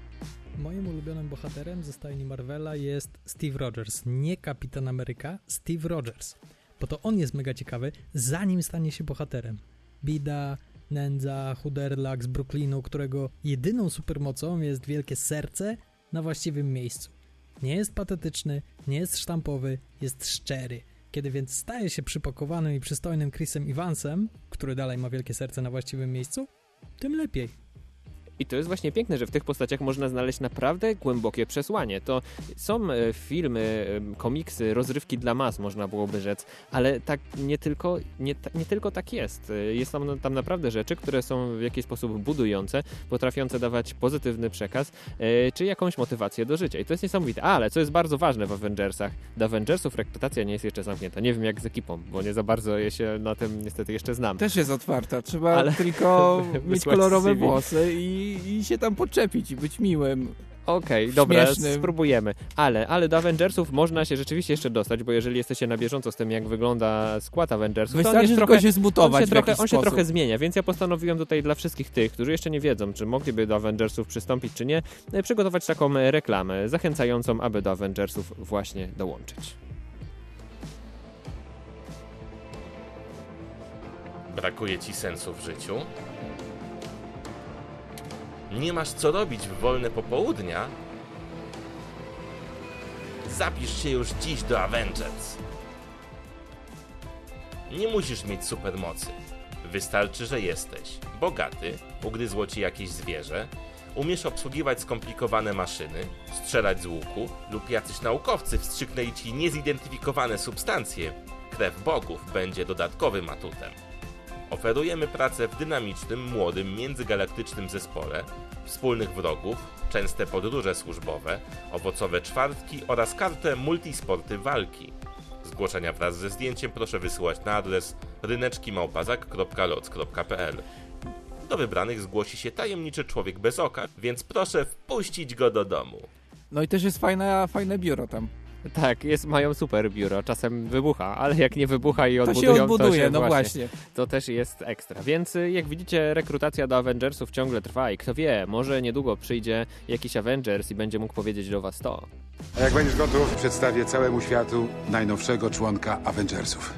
Moim ulubionym bohaterem ze stajni Marvela jest Steve Rogers. Nie Kapitan Ameryka, Steve Rogers. Bo to on jest mega ciekawy, zanim stanie się bohaterem. Bida, nędza, chuderlak z Brooklynu, którego jedyną supermocą jest wielkie serce na właściwym miejscu. Nie jest patetyczny, nie jest sztampowy, jest szczery. Kiedy więc staje się przypakowanym i przystojnym Chrisem Evansem, który dalej ma wielkie serce na właściwym miejscu, tym lepiej. I to jest właśnie piękne, że w tych postaciach można znaleźć naprawdę głębokie przesłanie. To są e, filmy, komiksy, rozrywki dla mas, można byłoby rzec, ale tak nie tylko, nie, nie tylko tak jest. E, Jest tam, tam naprawdę rzeczy, które są w jakiś sposób budujące, potrafiące dawać pozytywny przekaz, e, czy jakąś motywację do życia. I to jest niesamowite. Ale, co jest bardzo ważne w Avengersach, do Avengersów rekrutacja nie jest jeszcze zamknięta. Nie wiem jak z ekipą, bo nie za bardzo je się na tym niestety jeszcze znam. Też jest otwarta, trzeba Ale- tylko <laughs> mieć kolorowe CV. włosy i, i się tam podczepić i być miłym. Okej, dobra, Śmiesznym. spróbujemy. Ale, ale do Avengersów można się rzeczywiście jeszcze dostać, bo jeżeli jesteście na bieżąco z tym, jak wygląda skład Avengersów, to on Wystarczy jest tylko trochę, się zmutować on się, trochę, on się trochę zmienia, więc ja postanowiłem tutaj dla wszystkich tych, którzy jeszcze nie wiedzą, czy mogliby do Avengersów przystąpić, czy nie, e, przygotować taką e, reklamę zachęcającą, aby do Avengersów właśnie dołączyć. Brakuje ci sensu w życiu? Nie masz co robić w wolne popołudnia? Zapisz się już dziś do Avengers. Nie musisz mieć supermocy. Wystarczy, że jesteś bogaty, ugryzło ci jakieś zwierzę, umiesz obsługiwać skomplikowane maszyny, strzelać z łuku lub jacyś naukowcy wstrzyknęli ci niezidentyfikowane substancje. Krew bogów będzie dodatkowym atutem. Oferujemy pracę w dynamicznym, młodym, międzygalaktycznym zespole, wspólnych wrogów, częste podróże służbowe, owocowe czwartki oraz kartę multisporty walki. Zgłoszenia wraz ze zdjęciem proszę wysyłać na adres ryneczkimałpazak.loc.pl Do wybranych zgłosi się tajemniczy człowiek bez oka, więc proszę wpuścić go do domu. No i też jest fajne, fajne biuro tam. Tak, jest, mają super biuro, czasem wybucha, ale jak nie wybucha i To się odbudują, odbuduje, się no właśnie. To też jest ekstra. Więc y, jak widzicie, rekrutacja do Avengersów ciągle trwa i kto wie, może niedługo przyjdzie jakiś Avengers i będzie mógł powiedzieć do was to. A jak będziesz gotów, przedstawię całemu światu najnowszego członka Avengersów.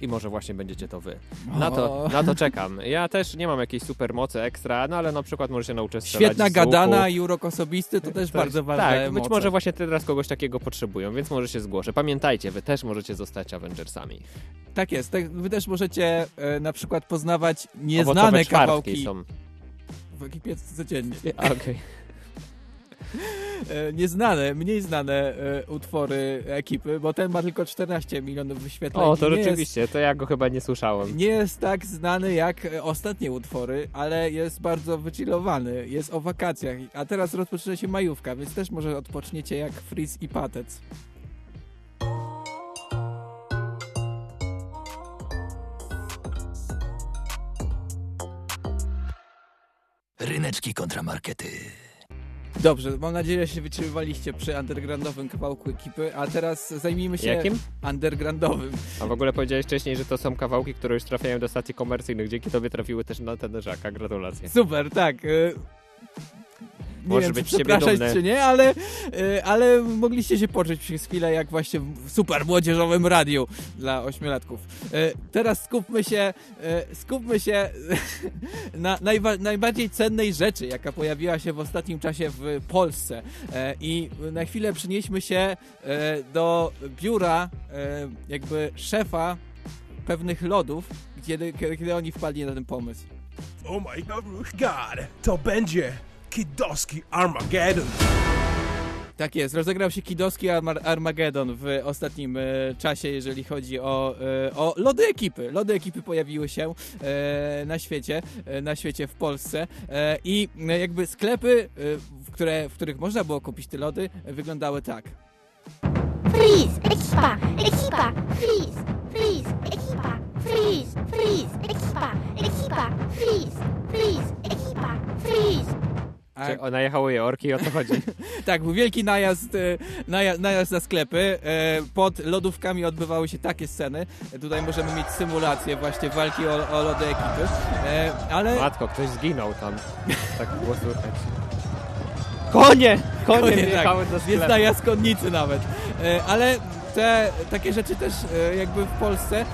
I może właśnie będziecie to wy. Na to, na to czekam. Ja też nie mam jakiejś super mocy ekstra, no ale na przykład może się strzelać Świetna gadana i urok osobisty to też To bardzo jest- ważne Tak, być może właśnie teraz kogoś takiego potrzebują, więc może się zgłoszę. Pamiętajcie, wy też możecie zostać Avengersami. Tak jest. Tak, wy też możecie e, na przykład poznawać nieznane kawałki są. w ekipie codziennie. <laughs> Okej. E, Nieznane, mniej znane e, utwory ekipy, bo ten ma tylko 14 milionów wyświetleń. O, to rzeczywiście, to ja go chyba nie słyszałem. Jest, nie jest tak znany jak e, ostatnie utwory, ale jest bardzo wychillowany. Jest o wakacjach. A teraz rozpoczyna się majówka, więc też może odpoczniecie jak Frizz i Patec. Ryneczki kontramarkety. Dobrze, mam nadzieję, że się wytrzymywaliście przy undergroundowym kawałku ekipy, a teraz zajmijmy się Jakim? undergroundowym. A w ogóle powiedziałeś wcześniej, że to są kawałki, które już trafiają do stacji komercyjnych. Dzięki tobie trafiły też na ten żaka. Gratulacje. Super, tak. Nie wiem, być przepraszać, czy nie, ale, e, ale mogliście się poczuć przez chwilę jak właśnie w super młodzieżowym radiu dla ośmiolatków. E, Teraz skupmy się, e, skupmy się <laughs> na najwa- najbardziej cennej rzeczy, jaka pojawiła się w ostatnim czasie w Polsce. I na chwilę przenieśmy się do biura jakby szefa pewnych lodów, kiedy, kiedy oni wpadli na ten pomysł. Oh my god, to będzie Kidowski Armageddon. Tak jest, rozegrał się Kidowski Arma- Armageddon w ostatnim e, czasie, jeżeli chodzi o, e, o lody ekipy. Lody ekipy pojawiły się e, na świecie, e, na świecie w Polsce e, i e, jakby sklepy, e, w, które, w których można było kupić te lody, e, wyglądały tak. Freeze, ekipa, ekipa, freeze, freeze, ekipa, freeze, freeze, ekipa, ekipa, freeze, freeze, ekipa, freeze. Czy o, najechały je orki, o co chodzi? <laughs> Tak, był wielki najazd, e, naja, najazd na sklepy. E, Pod lodówkami odbywały się takie sceny. Tutaj możemy mieć symulację właśnie walki o, o lody ekipy. E, Ale Matko, ktoś zginął tam. <laughs> Tak było słychać. Konie! Konie wjechały do sklepu. Więc na jaskotnicy nawet. Ale te takie rzeczy też jakby w Polsce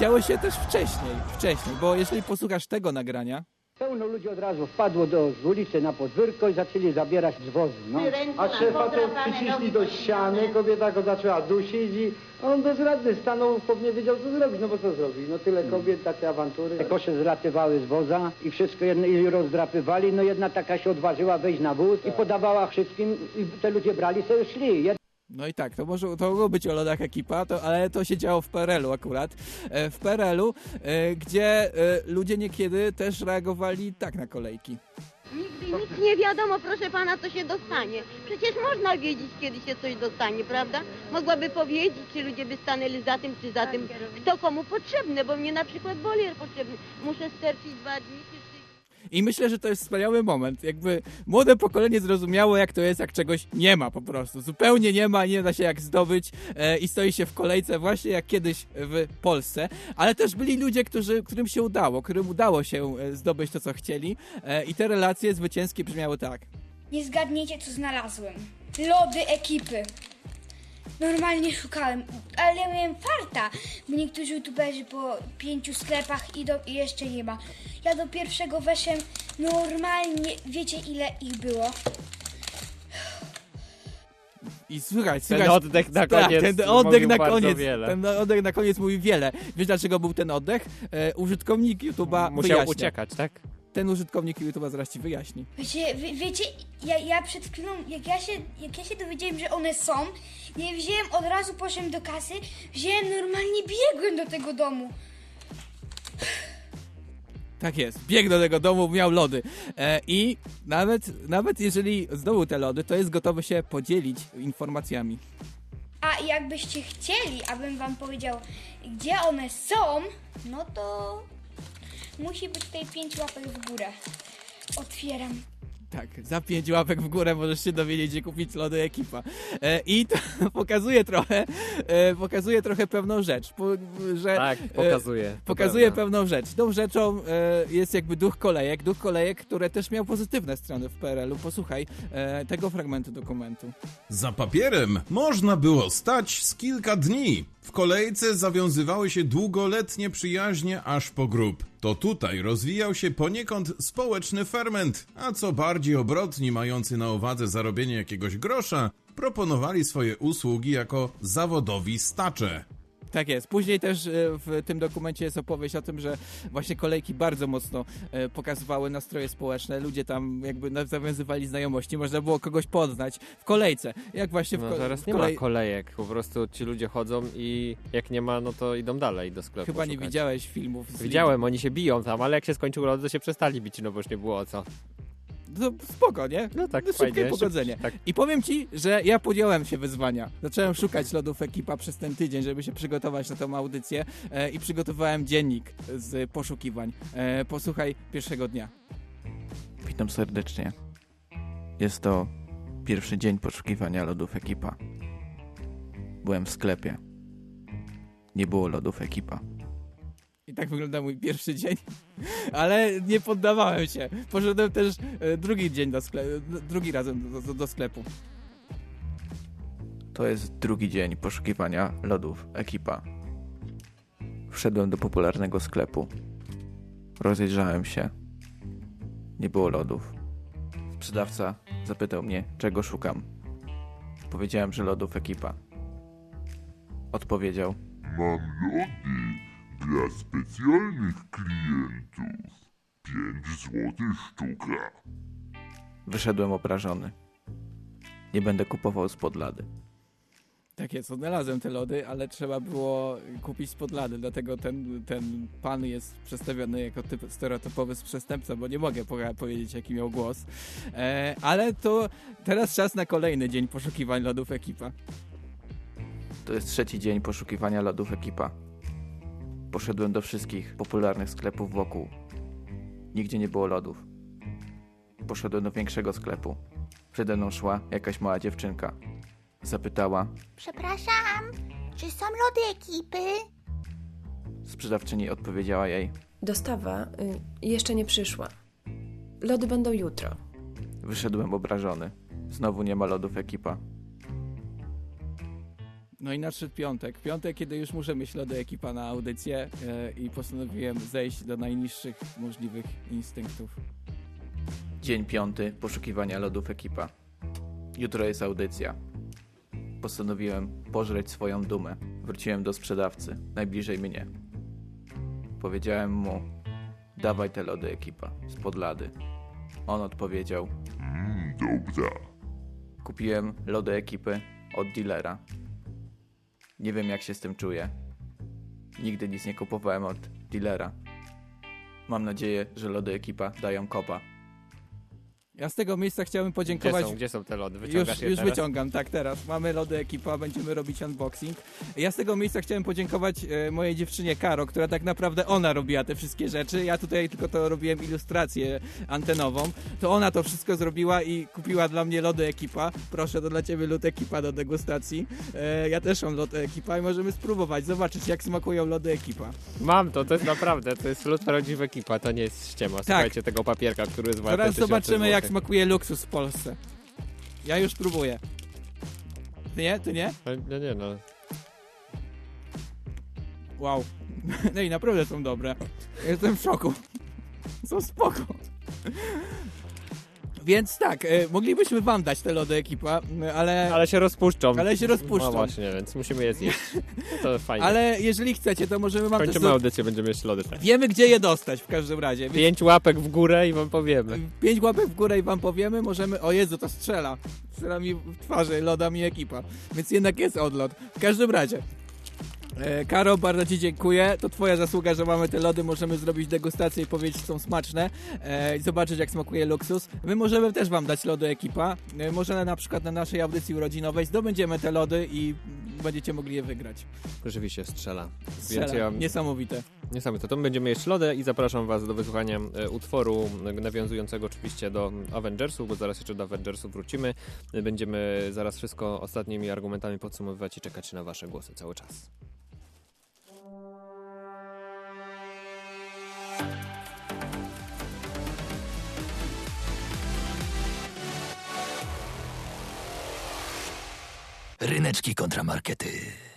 działy się też wcześniej, wcześniej, bo jeżeli posłuchasz tego nagrania, Pełno ludzi od razu wpadło do z ulicy na podwórko i zaczęli zabierać z wozu. No. A szefa to przyciśli do ściany, kobieta go zaczęła dusić i on bezradny stanął, nie wiedział co zrobić, no bo co zrobić? No tyle kobiet, takie awantury. Te kosze zlatywały z woza i wszystko jedno, i rozdrapywali, no jedna taka się odważyła wejść na wóz i podawała wszystkim i te ludzie brali sobie szli. No i tak, to, może, to mogło być o lodach ekipa, to, ale to się działo w PRL-u akurat. E, W PRL-u, e, gdzie e, ludzie niekiedy też reagowali tak na kolejki. Nigdy nic nie wiadomo, proszę pana, co się dostanie. Przecież można wiedzieć, kiedy się coś dostanie, prawda? Mogłaby powiedzieć, czy ludzie by stanęli za tym, czy za tym, kto komu potrzebny, bo mnie na przykład bolier potrzebny. Muszę sterczyć dwa dni, czy trzy I myślę, że to jest wspaniały moment. Jakby młode pokolenie zrozumiało, jak to jest, jak czegoś nie ma po prostu. Zupełnie nie ma, nie da się jak zdobyć e, i stoi się w kolejce, właśnie jak kiedyś w Polsce. Ale też byli ludzie, którzy, którym się udało, którym udało się e, zdobyć to, co chcieli. E, I te relacje zwycięskie brzmiały tak. Nie zgadniecie, co znalazłem. Lody ekipy. Normalnie szukałem, ale ja miałem farta, bo niektórzy youtuberzy po pięciu sklepach idą i jeszcze nie ma. Ja do pierwszego weszłem normalnie, wiecie ile ich było? I słuchaj, Ten słuchaj. oddech na tak, koniec ten oddech na koniec. wiele. Ten oddech na koniec mówi wiele. Wiesz dlaczego był ten oddech? E, użytkownik YouTube'a Musiał wyjaśnia. uciekać, tak? Ten użytkownik YouTube'a zaraz ci wyjaśni. Wiecie, wie, wiecie ja, ja przed chwilą, jak ja, się, jak ja się dowiedziałem, że one są, nie wziąłem od razu, poszedłem do kasy, wziąłem normalnie, biegłem do tego domu. Tak jest. Biegł do tego domu, miał lody. E, I nawet, nawet jeżeli zdobył te lody, to jest gotowy się podzielić informacjami. A jakbyście chcieli, abym wam powiedział, gdzie one są, no to musi być tutaj pięć łapek w górę. Otwieram. Tak, za pięć łapek w górę możesz się dowiedzieć, gdzie kupić lody ekipa. E, I to <laughs> pokazuje trochę, e, pokazuje trochę pewną rzecz. Po, że, Tak, e, pokazuje, to pokazuje pewną rzecz. Tą rzeczą e, jest jakby duch kolejek. Duch kolejek, które też miał pozytywne strony w PRL-u. Posłuchaj e, tego fragmentu dokumentu. Za papierem można było stać z kilka dni. W kolejce zawiązywały się długoletnie przyjaźnie aż po grób. To tutaj rozwijał się poniekąd społeczny ferment, a co bardziej obrotni, mający na uwadze zarobienie jakiegoś grosza, proponowali swoje usługi jako zawodowi stacze. Tak jest. Później też e, w tym dokumencie jest opowieść o tym, że właśnie kolejki bardzo mocno e, pokazywały nastroje społeczne. Ludzie tam jakby zawiązywali znajomości. Można było kogoś poznać w kolejce. Jak właśnie w, No teraz nie kolej... ma kolejek, po prostu ci ludzie chodzą i jak nie ma, no to idą dalej do sklepu Chyba nie szukać. widziałeś filmów. z Widziałem, oni się biją tam, ale jak się skończył lody, to się przestali bić, no bo już nie było o co. No spoko, nie? No tak, no, szybkie fajnie, pogodzenie. szybko, tak. I powiem ci, że ja podjąłem się wyzwania. Zacząłem szukać lodów ekipa przez ten tydzień, żeby się przygotować na tą audycję e, i przygotowałem dziennik z poszukiwań. E, posłuchaj pierwszego dnia. Witam serdecznie. Jest to pierwszy dzień poszukiwania lodów ekipa. Byłem w sklepie. Nie było lodów ekipa. I tak wygląda mój pierwszy dzień. Ale nie poddawałem się. Poszedłem też e, drugi dzień do sklepu, drugi razem do, do, do sklepu. To jest drugi dzień poszukiwania lodów ekipa. Wszedłem do popularnego sklepu. Rozejrzałem się. Nie było lodów. Sprzedawca zapytał mnie, czego szukam. Powiedziałem, że lodów ekipa. Odpowiedział: Mam lody dla specjalnych klientów. 5 złotych sztuka. Wyszedłem obrażony. Nie będę kupował spod lady. Tak jest, odnalazłem te lody, ale trzeba było kupić spod lady, dlatego ten, ten pan jest przedstawiony jako typ stereotypowy przestępca, bo nie mogę po- powiedzieć, jaki miał głos. E, ale to teraz czas na kolejny dzień poszukiwań lodów ekipa. To jest trzeci dzień poszukiwania lodów ekipa. Poszedłem do wszystkich popularnych sklepów wokół. Nigdzie nie było lodów. Poszedłem do większego sklepu. Przede mną szła jakaś mała dziewczynka. Zapytała, Przepraszam, czy są lody ekipy? sprzedawczyni odpowiedziała jej. Dostawa y, jeszcze nie przyszła. Lody będą jutro. Wyszedłem obrażony. Znowu nie ma lodów ekipa. No i nadszedł piątek. Piątek, kiedy już muszę mieć lody ekipa na audycję e, i postanowiłem zejść do najniższych możliwych instynktów. Dzień piąty poszukiwania lodów ekipa. Jutro jest audycja. Postanowiłem pożreć swoją dumę. Wróciłem do sprzedawcy, najbliżej mnie. Powiedziałem mu, dawaj te lody ekipa, spod lady. On odpowiedział, Mmm, dobra. kupiłem lody ekipy od dealera. Nie wiem jak się z tym czuję. Nigdy nic nie kupowałem od dealera. Mam nadzieję, że lody ekipa dają kopa. Ja z tego miejsca chciałbym podziękować. Gdzie są, gdzie są te lody? Wyciągasz już je już teraz? wyciągam, tak teraz. Mamy lody ekipa, będziemy robić unboxing. Ja z tego miejsca chciałem podziękować e, mojej dziewczynie Karo, która tak naprawdę ona robiła te wszystkie rzeczy. Ja tutaj tylko to robiłem ilustrację antenową. To ona to wszystko zrobiła i kupiła dla mnie lody ekipa. Proszę, to dla ciebie lód ekipa do degustacji. E, ja też mam lody ekipa i możemy spróbować, zobaczyć jak smakują lody ekipa. Mam to, to jest naprawdę, to jest lód prawdziwa ekipa, to nie jest ściema. Słuchajcie tego papierka, który jest Teraz zobaczymy jak. Smakuje luksus w Polsce. Ja już próbuję. Ty nie? Ty nie? No nie, no. Wow. <laughs> No i naprawdę są dobre. Jestem w szoku. <laughs> Są spoko. Więc tak, e, moglibyśmy wam dać te lody ekipa, ale... Ale się rozpuszczą. Ale się rozpuszczą. No właśnie, więc musimy je zjeść. To fajnie. Ale jeżeli chcecie, to możemy wam Kończymy też... audycję, będziemy jeść lody. Tak. Wiemy, gdzie je dostać w każdym razie. Więc Pięć łapek w górę i wam powiemy. pięć łapek w górę i wam powiemy, możemy... O Jezu, to strzela. Strzela mi w twarzy, loda mi ekipa. Więc jednak jest odlot. W każdym razie... E, Karo, bardzo Ci dziękuję. To Twoja zasługa, że mamy te lody. Możemy zrobić degustację i powiedzieć, że są smaczne e, i zobaczyć, jak smakuje luksus. My możemy też Wam dać lody ekipa. E, może na przykład na naszej audycji urodzinowej zdobędziemy te lody i będziecie mogli je wygrać. Rzeczywiście strzela. Strzela. Więc ja... Niesamowite. Niesamowite. To my będziemy jeść lodę i zapraszam Was do wysłuchania utworu nawiązującego oczywiście do Avengersów, bo zaraz jeszcze do Avengersów wrócimy. Będziemy zaraz wszystko ostatnimi argumentami podsumowywać i czekać na Wasze głosy cały czas. Ryneczki kontramarkety.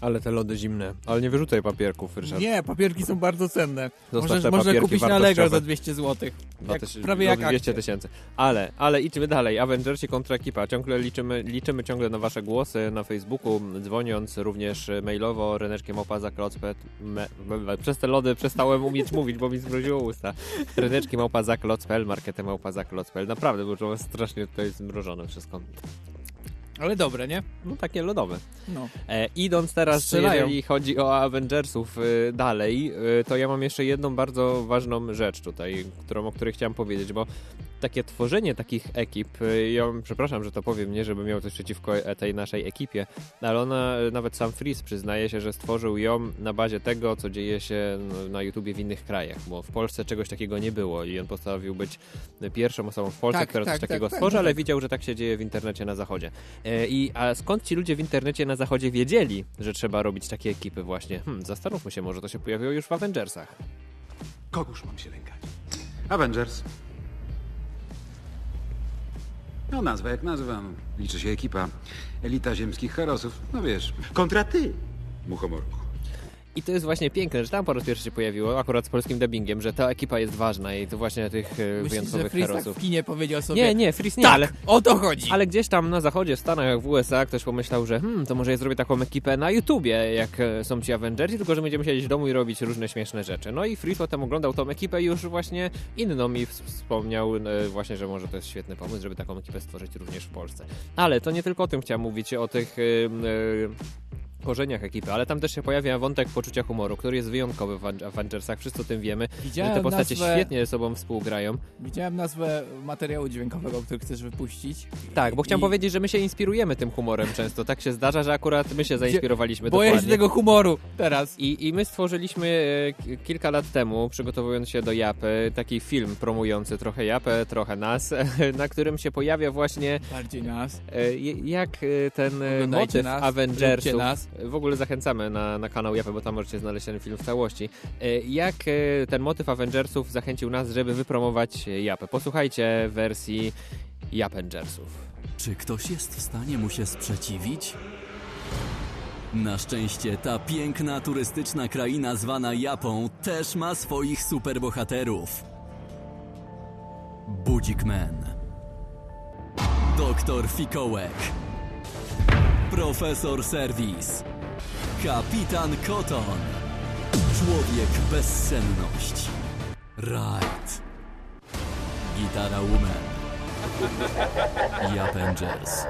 Ale te lody zimne. Ale nie wyrzucaj papierków, Ryszard. Nie, papierki są bardzo cenne. Zostaw Możesz, te można kupić na. Allegro za 200 zł. Jak, tyś- prawie no, jak 200 akcje. tysięcy. Ale, ale idźmy dalej. Avengersi kontra ekipa. Ciągle liczymy, liczymy ciągle na wasze głosy na Facebooku, dzwoniąc również mailowo ryneczkiem małpa klocpet. Me, me, przez te lody przestałem umieć mówić, bo mi zmroziło usta. Ryneczkiem małpa klocpel, marketem małpa klocpel. Naprawdę, bo to strasznie tutaj zmrożone wszystko. Ale dobre, nie? No takie lodowe. No. E, idąc teraz, Strzelają. jeżeli chodzi o Avengersów y, dalej, y, to ja mam jeszcze jedną bardzo ważną rzecz tutaj, którą, o której chciałem powiedzieć, bo takie tworzenie takich ekip, y, ja przepraszam, że to powiem, nie żeby miał coś przeciwko e- tej naszej ekipie, ale ona, nawet sam Freeze przyznaje się, że stworzył ją na bazie tego, co dzieje się no, na YouTubie w innych krajach, bo w Polsce czegoś takiego nie było i on postanowił być pierwszą osobą w Polsce, Tak, która tak, coś tak, takiego tak, stworzy, tak. ale widział, że tak się dzieje w internecie na zachodzie. E, I a skąd ci ludzie w internecie na zachodzie wiedzieli, że trzeba robić takie ekipy właśnie? Hmm, zastanówmy się, może to się pojawiło już w Avengersach. Kogóż mam się lękać? Avengers. No nazwa jak nazwa. no. Liczy się ekipa. Elita ziemskich herosów. No wiesz, kontra ty, muchomorku. I to jest właśnie piękne, że tam po raz pierwszy się pojawiło, akurat z polskim dubbingiem, że ta ekipa jest ważna i to właśnie tych e, Myślisz, że wyjątkowych Freeze tak herosów. w kinie powiedział sobie... Nie, nie, Freeze nie, tak, ale... o to chodzi. Ale gdzieś tam na zachodzie, w Stanach, w USA ktoś pomyślał, że hmm, to może ja zrobię taką ekipę na YouTubie, jak e, są ci Avengersi, tylko że będziemy siedzieć w domu i robić różne śmieszne rzeczy. No i Freeze potem oglądał tą ekipę i już właśnie inną mi ws- wspomniał e, właśnie, że może to jest świetny pomysł, żeby taką ekipę stworzyć również w Polsce. Ale to nie tylko o tym chciałem mówić, o tych... korzeniach ekipy, ale tam też się pojawia wątek poczucia humoru, który jest wyjątkowy w Aven- Avengersach, wszyscy o tym wiemy, Widziałem że te postacie nazwę- świetnie ze sobą współgrają. Widziałem nazwę materiału dźwiękowego, który chcesz wypuścić. Tak, bo chciałem I- powiedzieć, że my się inspirujemy tym humorem często. Tak się zdarza, że akurat my się zainspirowaliśmy Boję się dokładnie. tego humoru teraz. I, I my stworzyliśmy e, kilka lat temu, przygotowując się do Japy, taki film promujący trochę Japę, trochę nas, <laughs> na którym się pojawia właśnie Bardziej nas. e, jak e, ten Oglądajcie motyw nas, Avengersów, nas. W ogóle zachęcamy na, na kanał Japy, bo tam możecie znaleźć ten film w całości, e, jak e, ten motyw Avengersów zachęcił nas, żeby wypromować Japę. Posłuchajcie wersji Japengersów. Czy ktoś jest w stanie mu się sprzeciwić? Na szczęście ta piękna turystyczna kraina zwana Japą też ma swoich superbohaterów. Budzik Man. Doktor Fikołek. Profesor Serwis. Kapitan Koton. Człowiek bezsenność. Right. Gitara Woman. Japengers.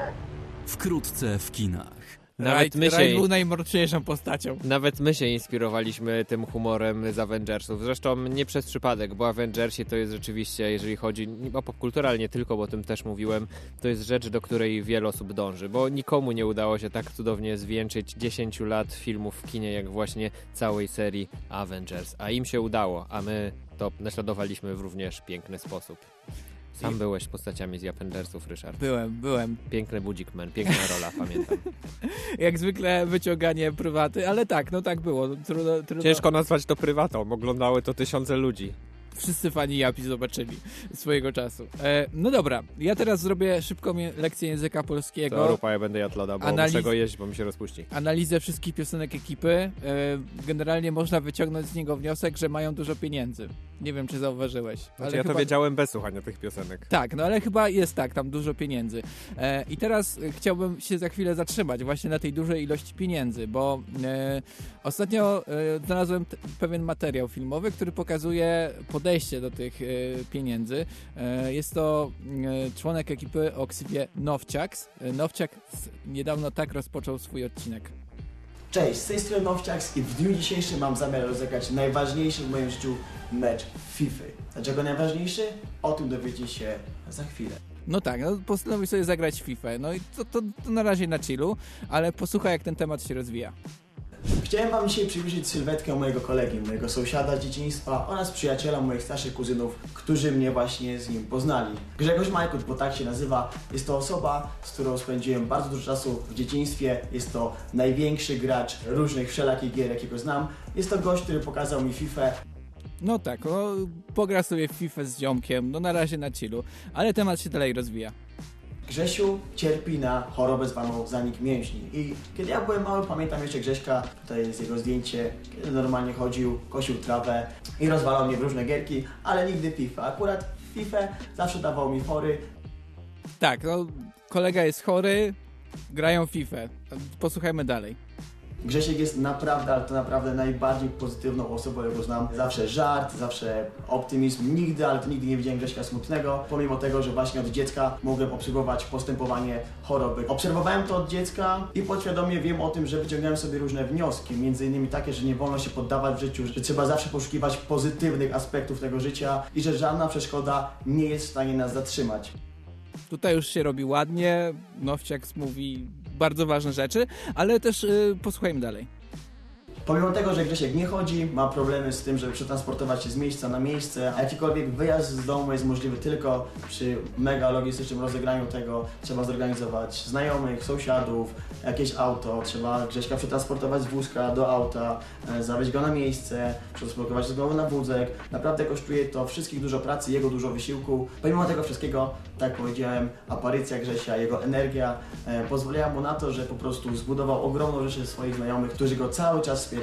Wkrótce w kinach. Nawet my się- był najmroczniejszą postacią. Nawet my się inspirowaliśmy tym humorem z Avengersów. Zresztą nie przez przypadek, bo Avengersi to jest rzeczywiście, jeżeli chodzi o popkulturę, ale nie tylko, bo o tym też mówiłem, to jest rzecz, do której wiele osób dąży, bo nikomu nie udało się tak cudownie zwieńczyć 10 lat filmów w kinie, jak właśnie całej serii Avengers. A im się udało, a my to naśladowaliśmy w również piękny sposób. Sam I- byłeś postaciami z Avengersów, Ryszard. Byłem, byłem. Piękny budzik man, piękna rola, pamiętam. <laughs> Jak zwykle wyciąganie prywaty, ale tak, no tak było. Trudno, trudno. Ciężko nazwać to prywatą, oglądały to tysiące ludzi. Wszyscy fani Japi zobaczyli swojego czasu. E, no dobra, ja teraz zrobię szybką lekcję języka polskiego. To rupa, ja będę jadł loda, bo Analiz- muszę go jeść, bo mi się rozpuści. Analizę wszystkich piosenek ekipy. E, generalnie można wyciągnąć z niego wniosek, że mają dużo pieniędzy. Nie wiem, czy zauważyłeś. Znaczy ja to wiedziałem bez słuchania tych piosenek. Tak, no ale chyba jest tak, tam dużo pieniędzy. E, I teraz e, chciałbym się za chwilę zatrzymać właśnie na tej dużej ilości pieniędzy, bo e, ostatnio e, znalazłem pewien materiał filmowy, który pokazuje podejście do tych e, pieniędzy. E, jest to członek ekipy o ksywie Nowciaks. E, Nowciak niedawno tak rozpoczął swój odcinek. Cześć, z tej strony Nowciaks i w dniu dzisiejszym mam zamiar rozegrać najważniejszy w moim życiu mecz FIFA. Dlaczego najważniejszy? O tym dowiecie się za chwilę. No tak, no postanowił sobie zagrać FIFA. No i to, to, to na razie na chillu, ale posłuchaj jak ten temat się rozwija. Chciałem wam dzisiaj przybliżyć sylwetkę mojego kolegi, mojego sąsiada z dzieciństwa oraz przyjaciela moich starszych kuzynów, którzy mnie właśnie z nim poznali. Grzegorz Majkut, bo tak się nazywa, jest to osoba, z którą spędziłem bardzo dużo czasu w dzieciństwie. Jest to największy gracz różnych wszelakich gier, jakiego znam. Jest to gość, który pokazał mi FIFA, No tak, no, pogra sobie w FIFA z ziomkiem, no na razie na chillu, ale temat się dalej rozwija. Grzesiu cierpi na chorobę zwaną zanik mięśni i kiedy ja byłem mały, pamiętam jeszcze Grześka, tutaj jest jego zdjęcie, kiedy normalnie chodził, kosił trawę i rozwalał mnie w różne gierki, ale nigdy FIFA. Akurat FIFA zawsze dawał mi fory. Tak, no kolega jest chory, grają FIFA. Posłuchajmy dalej. Grzesiek jest naprawdę, ale to naprawdę najbardziej pozytywną osobą, jaką znam. Zawsze żart, zawsze optymizm. Nigdy, ale to nigdy nie widziałem Grześka smutnego, pomimo tego, że właśnie od dziecka mogłem obserwować postępowanie choroby. Obserwowałem to od dziecka i podświadomie wiem o tym, że wyciągałem sobie różne wnioski, między innymi takie, że nie wolno się poddawać w życiu, że trzeba zawsze poszukiwać pozytywnych aspektów tego życia i że żadna przeszkoda nie jest w stanie nas zatrzymać. Tutaj już się robi ładnie, Nowciak mówi bardzo ważne rzeczy, ale też y, posłuchajmy dalej. Pomimo tego, że Grzesiek nie chodzi, ma problemy z tym, żeby przetransportować się z miejsca na miejsce, a jakikolwiek wyjazd z domu jest możliwy tylko przy mega logistycznym rozegraniu tego. Trzeba zorganizować znajomych, sąsiadów, jakieś auto, trzeba Grześka przetransportować z wózka do auta, e, zawieźć go na miejsce, przetransportować znowu na wózek. Naprawdę kosztuje to wszystkich dużo pracy, jego dużo wysiłku. Pomimo tego wszystkiego, tak jak powiedziałem, aparycja Grzesia, jego energia e, pozwoliła mu na to, że po prostu zbudował ogromną rzeszę swoich znajomych, którzy go cały czas wspierają,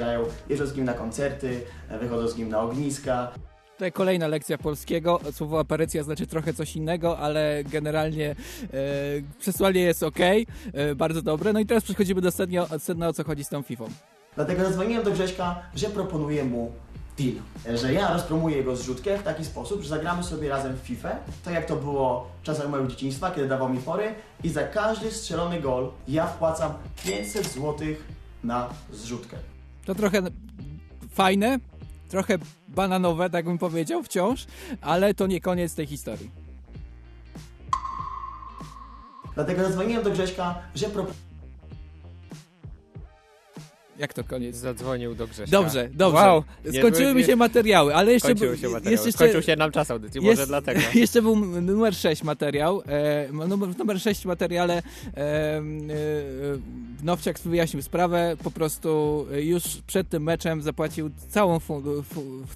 jeżdżą z nim na koncerty, e, wychodzą z nim na ogniska. Tutaj kolejna lekcja polskiego. Słowo aparycja znaczy trochę coś innego, ale generalnie e, przesłanie jest ok, e, bardzo dobre. No i teraz przechodzimy do sedna, sedna o co chodzi z tą FIFA. Dlatego zadzwoniłem do Grześka, że proponuję mu deal. E, Że ja rozpromuję jego zrzutkę w taki sposób, że zagramy sobie razem w FIFA, tak jak to było w czasach mojego dzieciństwa, kiedy dawał mi fory i za każdy strzelony gol ja wpłacam 500 zł na zrzutkę. To trochę fajne, trochę bananowe, tak bym powiedział, wciąż, ale to nie koniec tej historii. Dlatego zadzwoniłem do Grześka, że proponuję Jak to koniec? Zadzwonił do Grześka. Dobrze, dobrze. Wow, Skończyły mi się materiały, ale jeszcze... Skończyły się materiały. jest jeszcze Skończył się nam czas audycji, może dlatego. <laughs> Jeszcze był numer 6 materiał. E, numer, w numer 6 materiale e, e, Nowciak wyjaśnił sprawę. Po prostu już przed tym meczem zapłacił całą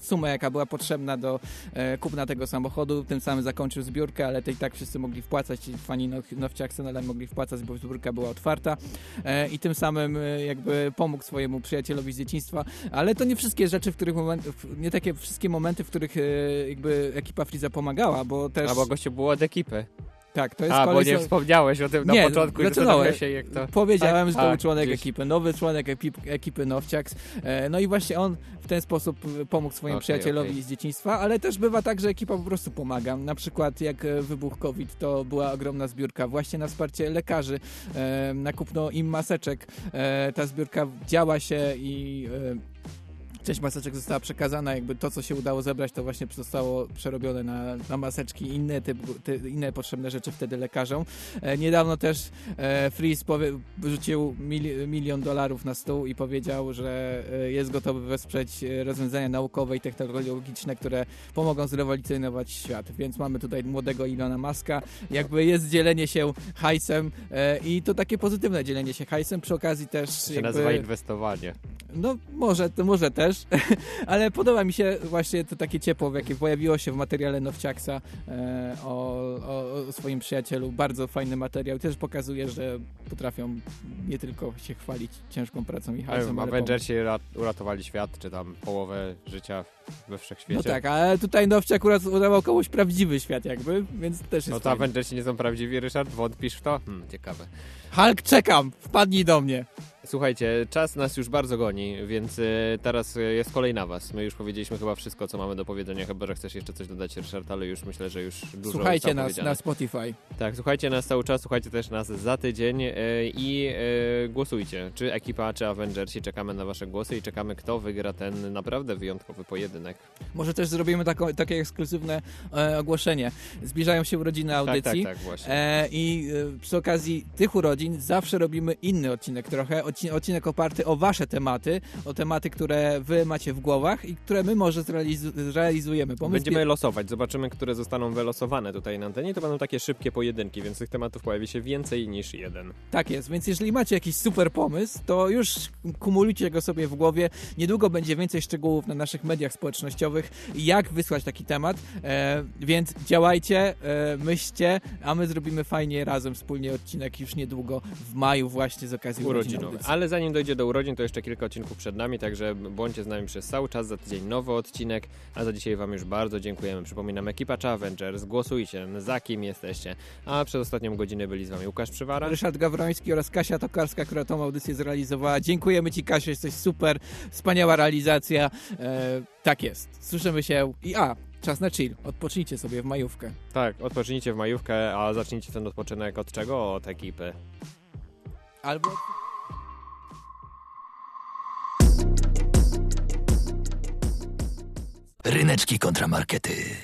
sumę, jaka była potrzebna do e, kupna tego samochodu. Tym samym zakończył zbiórkę, ale to i tak wszyscy mogli wpłacać. Fani Now- Nowciaksa nadal mogli wpłacać, bo zbiórka była otwarta. E, I tym samym e, jakby pomógł swojemu przyjacielowi z dzieciństwa. Ale to nie wszystkie rzeczy, w których moment, nie takie wszystkie momenty, w których e, jakby ekipa Friza pomagała, bo też... Albo gościu było od ekipy. Tak, to jest A, bo nie wspomniałeś o tym na nie, początku i zaczynałem. zastanawiam się, jak to... Powiedziałem, Tak? że to był członek gdzieś. ekipy, nowy członek ekip, ekipy Nowciaks. E, no i właśnie on w ten sposób pomógł swojemu Okej, przyjacielowi okej. z dzieciństwa, ale też bywa tak, że ekipa po prostu pomaga. Na przykład jak e, wybuchł COVID, to była ogromna zbiórka właśnie na wsparcie lekarzy, e, na kupno im maseczek. E, ta zbiórka działa się i... E, Część maseczek została przekazana, jakby to, co się udało zebrać, to właśnie zostało przerobione na, na maseczki i inne, typ, ty, inne potrzebne rzeczy wtedy lekarzom. E, niedawno też e, Freeze powie, rzucił mil, milion dolarów na stół i powiedział, że e, jest gotowy wesprzeć e, rozwiązania naukowe i technologiczne, które pomogą zrewolucjonować świat. Więc mamy tutaj młodego Ilona Maska. Jakby jest dzielenie się hajsem e, i to takie pozytywne dzielenie się hajsem. Przy okazji też się jakby... nazywa inwestowanie. No może, to może też, <laughs> ale podoba mi się właśnie to takie ciepło, jakie pojawiło się w materiale Nowciaksa e, o, o, swoim przyjacielu. Bardzo fajny materiał. Też pokazuje, że potrafią nie tylko się chwalić ciężką pracą i pomóc. Avengersi ra- uratowali świat, czy tam połowę życia we wszechświecie. No tak, ale tutaj Nowcie akurat udawał komuś prawdziwy świat jakby, więc też jest No to fajnie. Avengersi nie są prawdziwi, Ryszard? Wątpisz w to? Hmm, ciekawe. Hulk, czekam! Wpadnij do mnie! Słuchajcie, czas nas już bardzo goni, więc y, teraz y, jest kolej na was. My już powiedzieliśmy chyba wszystko, co mamy do powiedzenia, chyba że chcesz jeszcze coś dodać, Ryszard, ale już myślę, że już dużo Słuchajcie nas na Spotify. Tak, słuchajcie nas cały czas, słuchajcie też nas za tydzień y, i głosujcie. Czy ekipa, czy Avengersi. Czekamy na wasze głosy i czekamy, kto wygra ten naprawdę wyjątkowy pojedynek. Może też zrobimy taką, takie ekskluzywne e, ogłoszenie. Zbliżają się urodziny audycji. tak, tak, właśnie. E, I e, przy okazji tych urodzin zawsze robimy inny odcinek trochę. Odci odcinek oparty o wasze tematy, o tematy, które wy macie w głowach i które my może zrealizu zrealizujemy. Bo my Będziemy losować, zobaczymy, które zostaną wylosowane tutaj na antenie. To będą takie szybkie pojedynki, więc tych tematów pojawi się więcej niż jeden. Tak jest, więc jeżeli macie jakiś super pomysł, to już kumulujcie go sobie w głowie. Niedługo będzie więcej szczegółów na naszych mediach społecznościowych, jak wysłać taki temat, e, więc działajcie, e, myślcie, a my zrobimy fajnie razem wspólnie odcinek już niedługo w maju właśnie z okazji urodzin audycji. Ale zanim dojdzie do urodzin, to jeszcze kilka odcinków przed nami, także bądźcie z nami przez cały czas. Za tydzień nowy odcinek, a za dzisiaj Wam już bardzo dziękujemy. Przypominam, ekipa czy Avengers, głosujcie, za kim jesteście. A przez ostatnią godzinę byli z Wami Łukasz Przywara. Ryszard Gawroński oraz Kasia Tokarska, która tą audycję zrealizowała. Dziękujemy Ci, Kasia, jesteś super, wspaniała realizacja. E, tak jest. Słyszymy się i a, czas na chill. Odpocznijcie sobie w majówkę. Tak, odpocznijcie w majówkę, a zacznijcie ten odpoczynek od czego? Od ekipy. Albo... Ryneczki kontramarkety.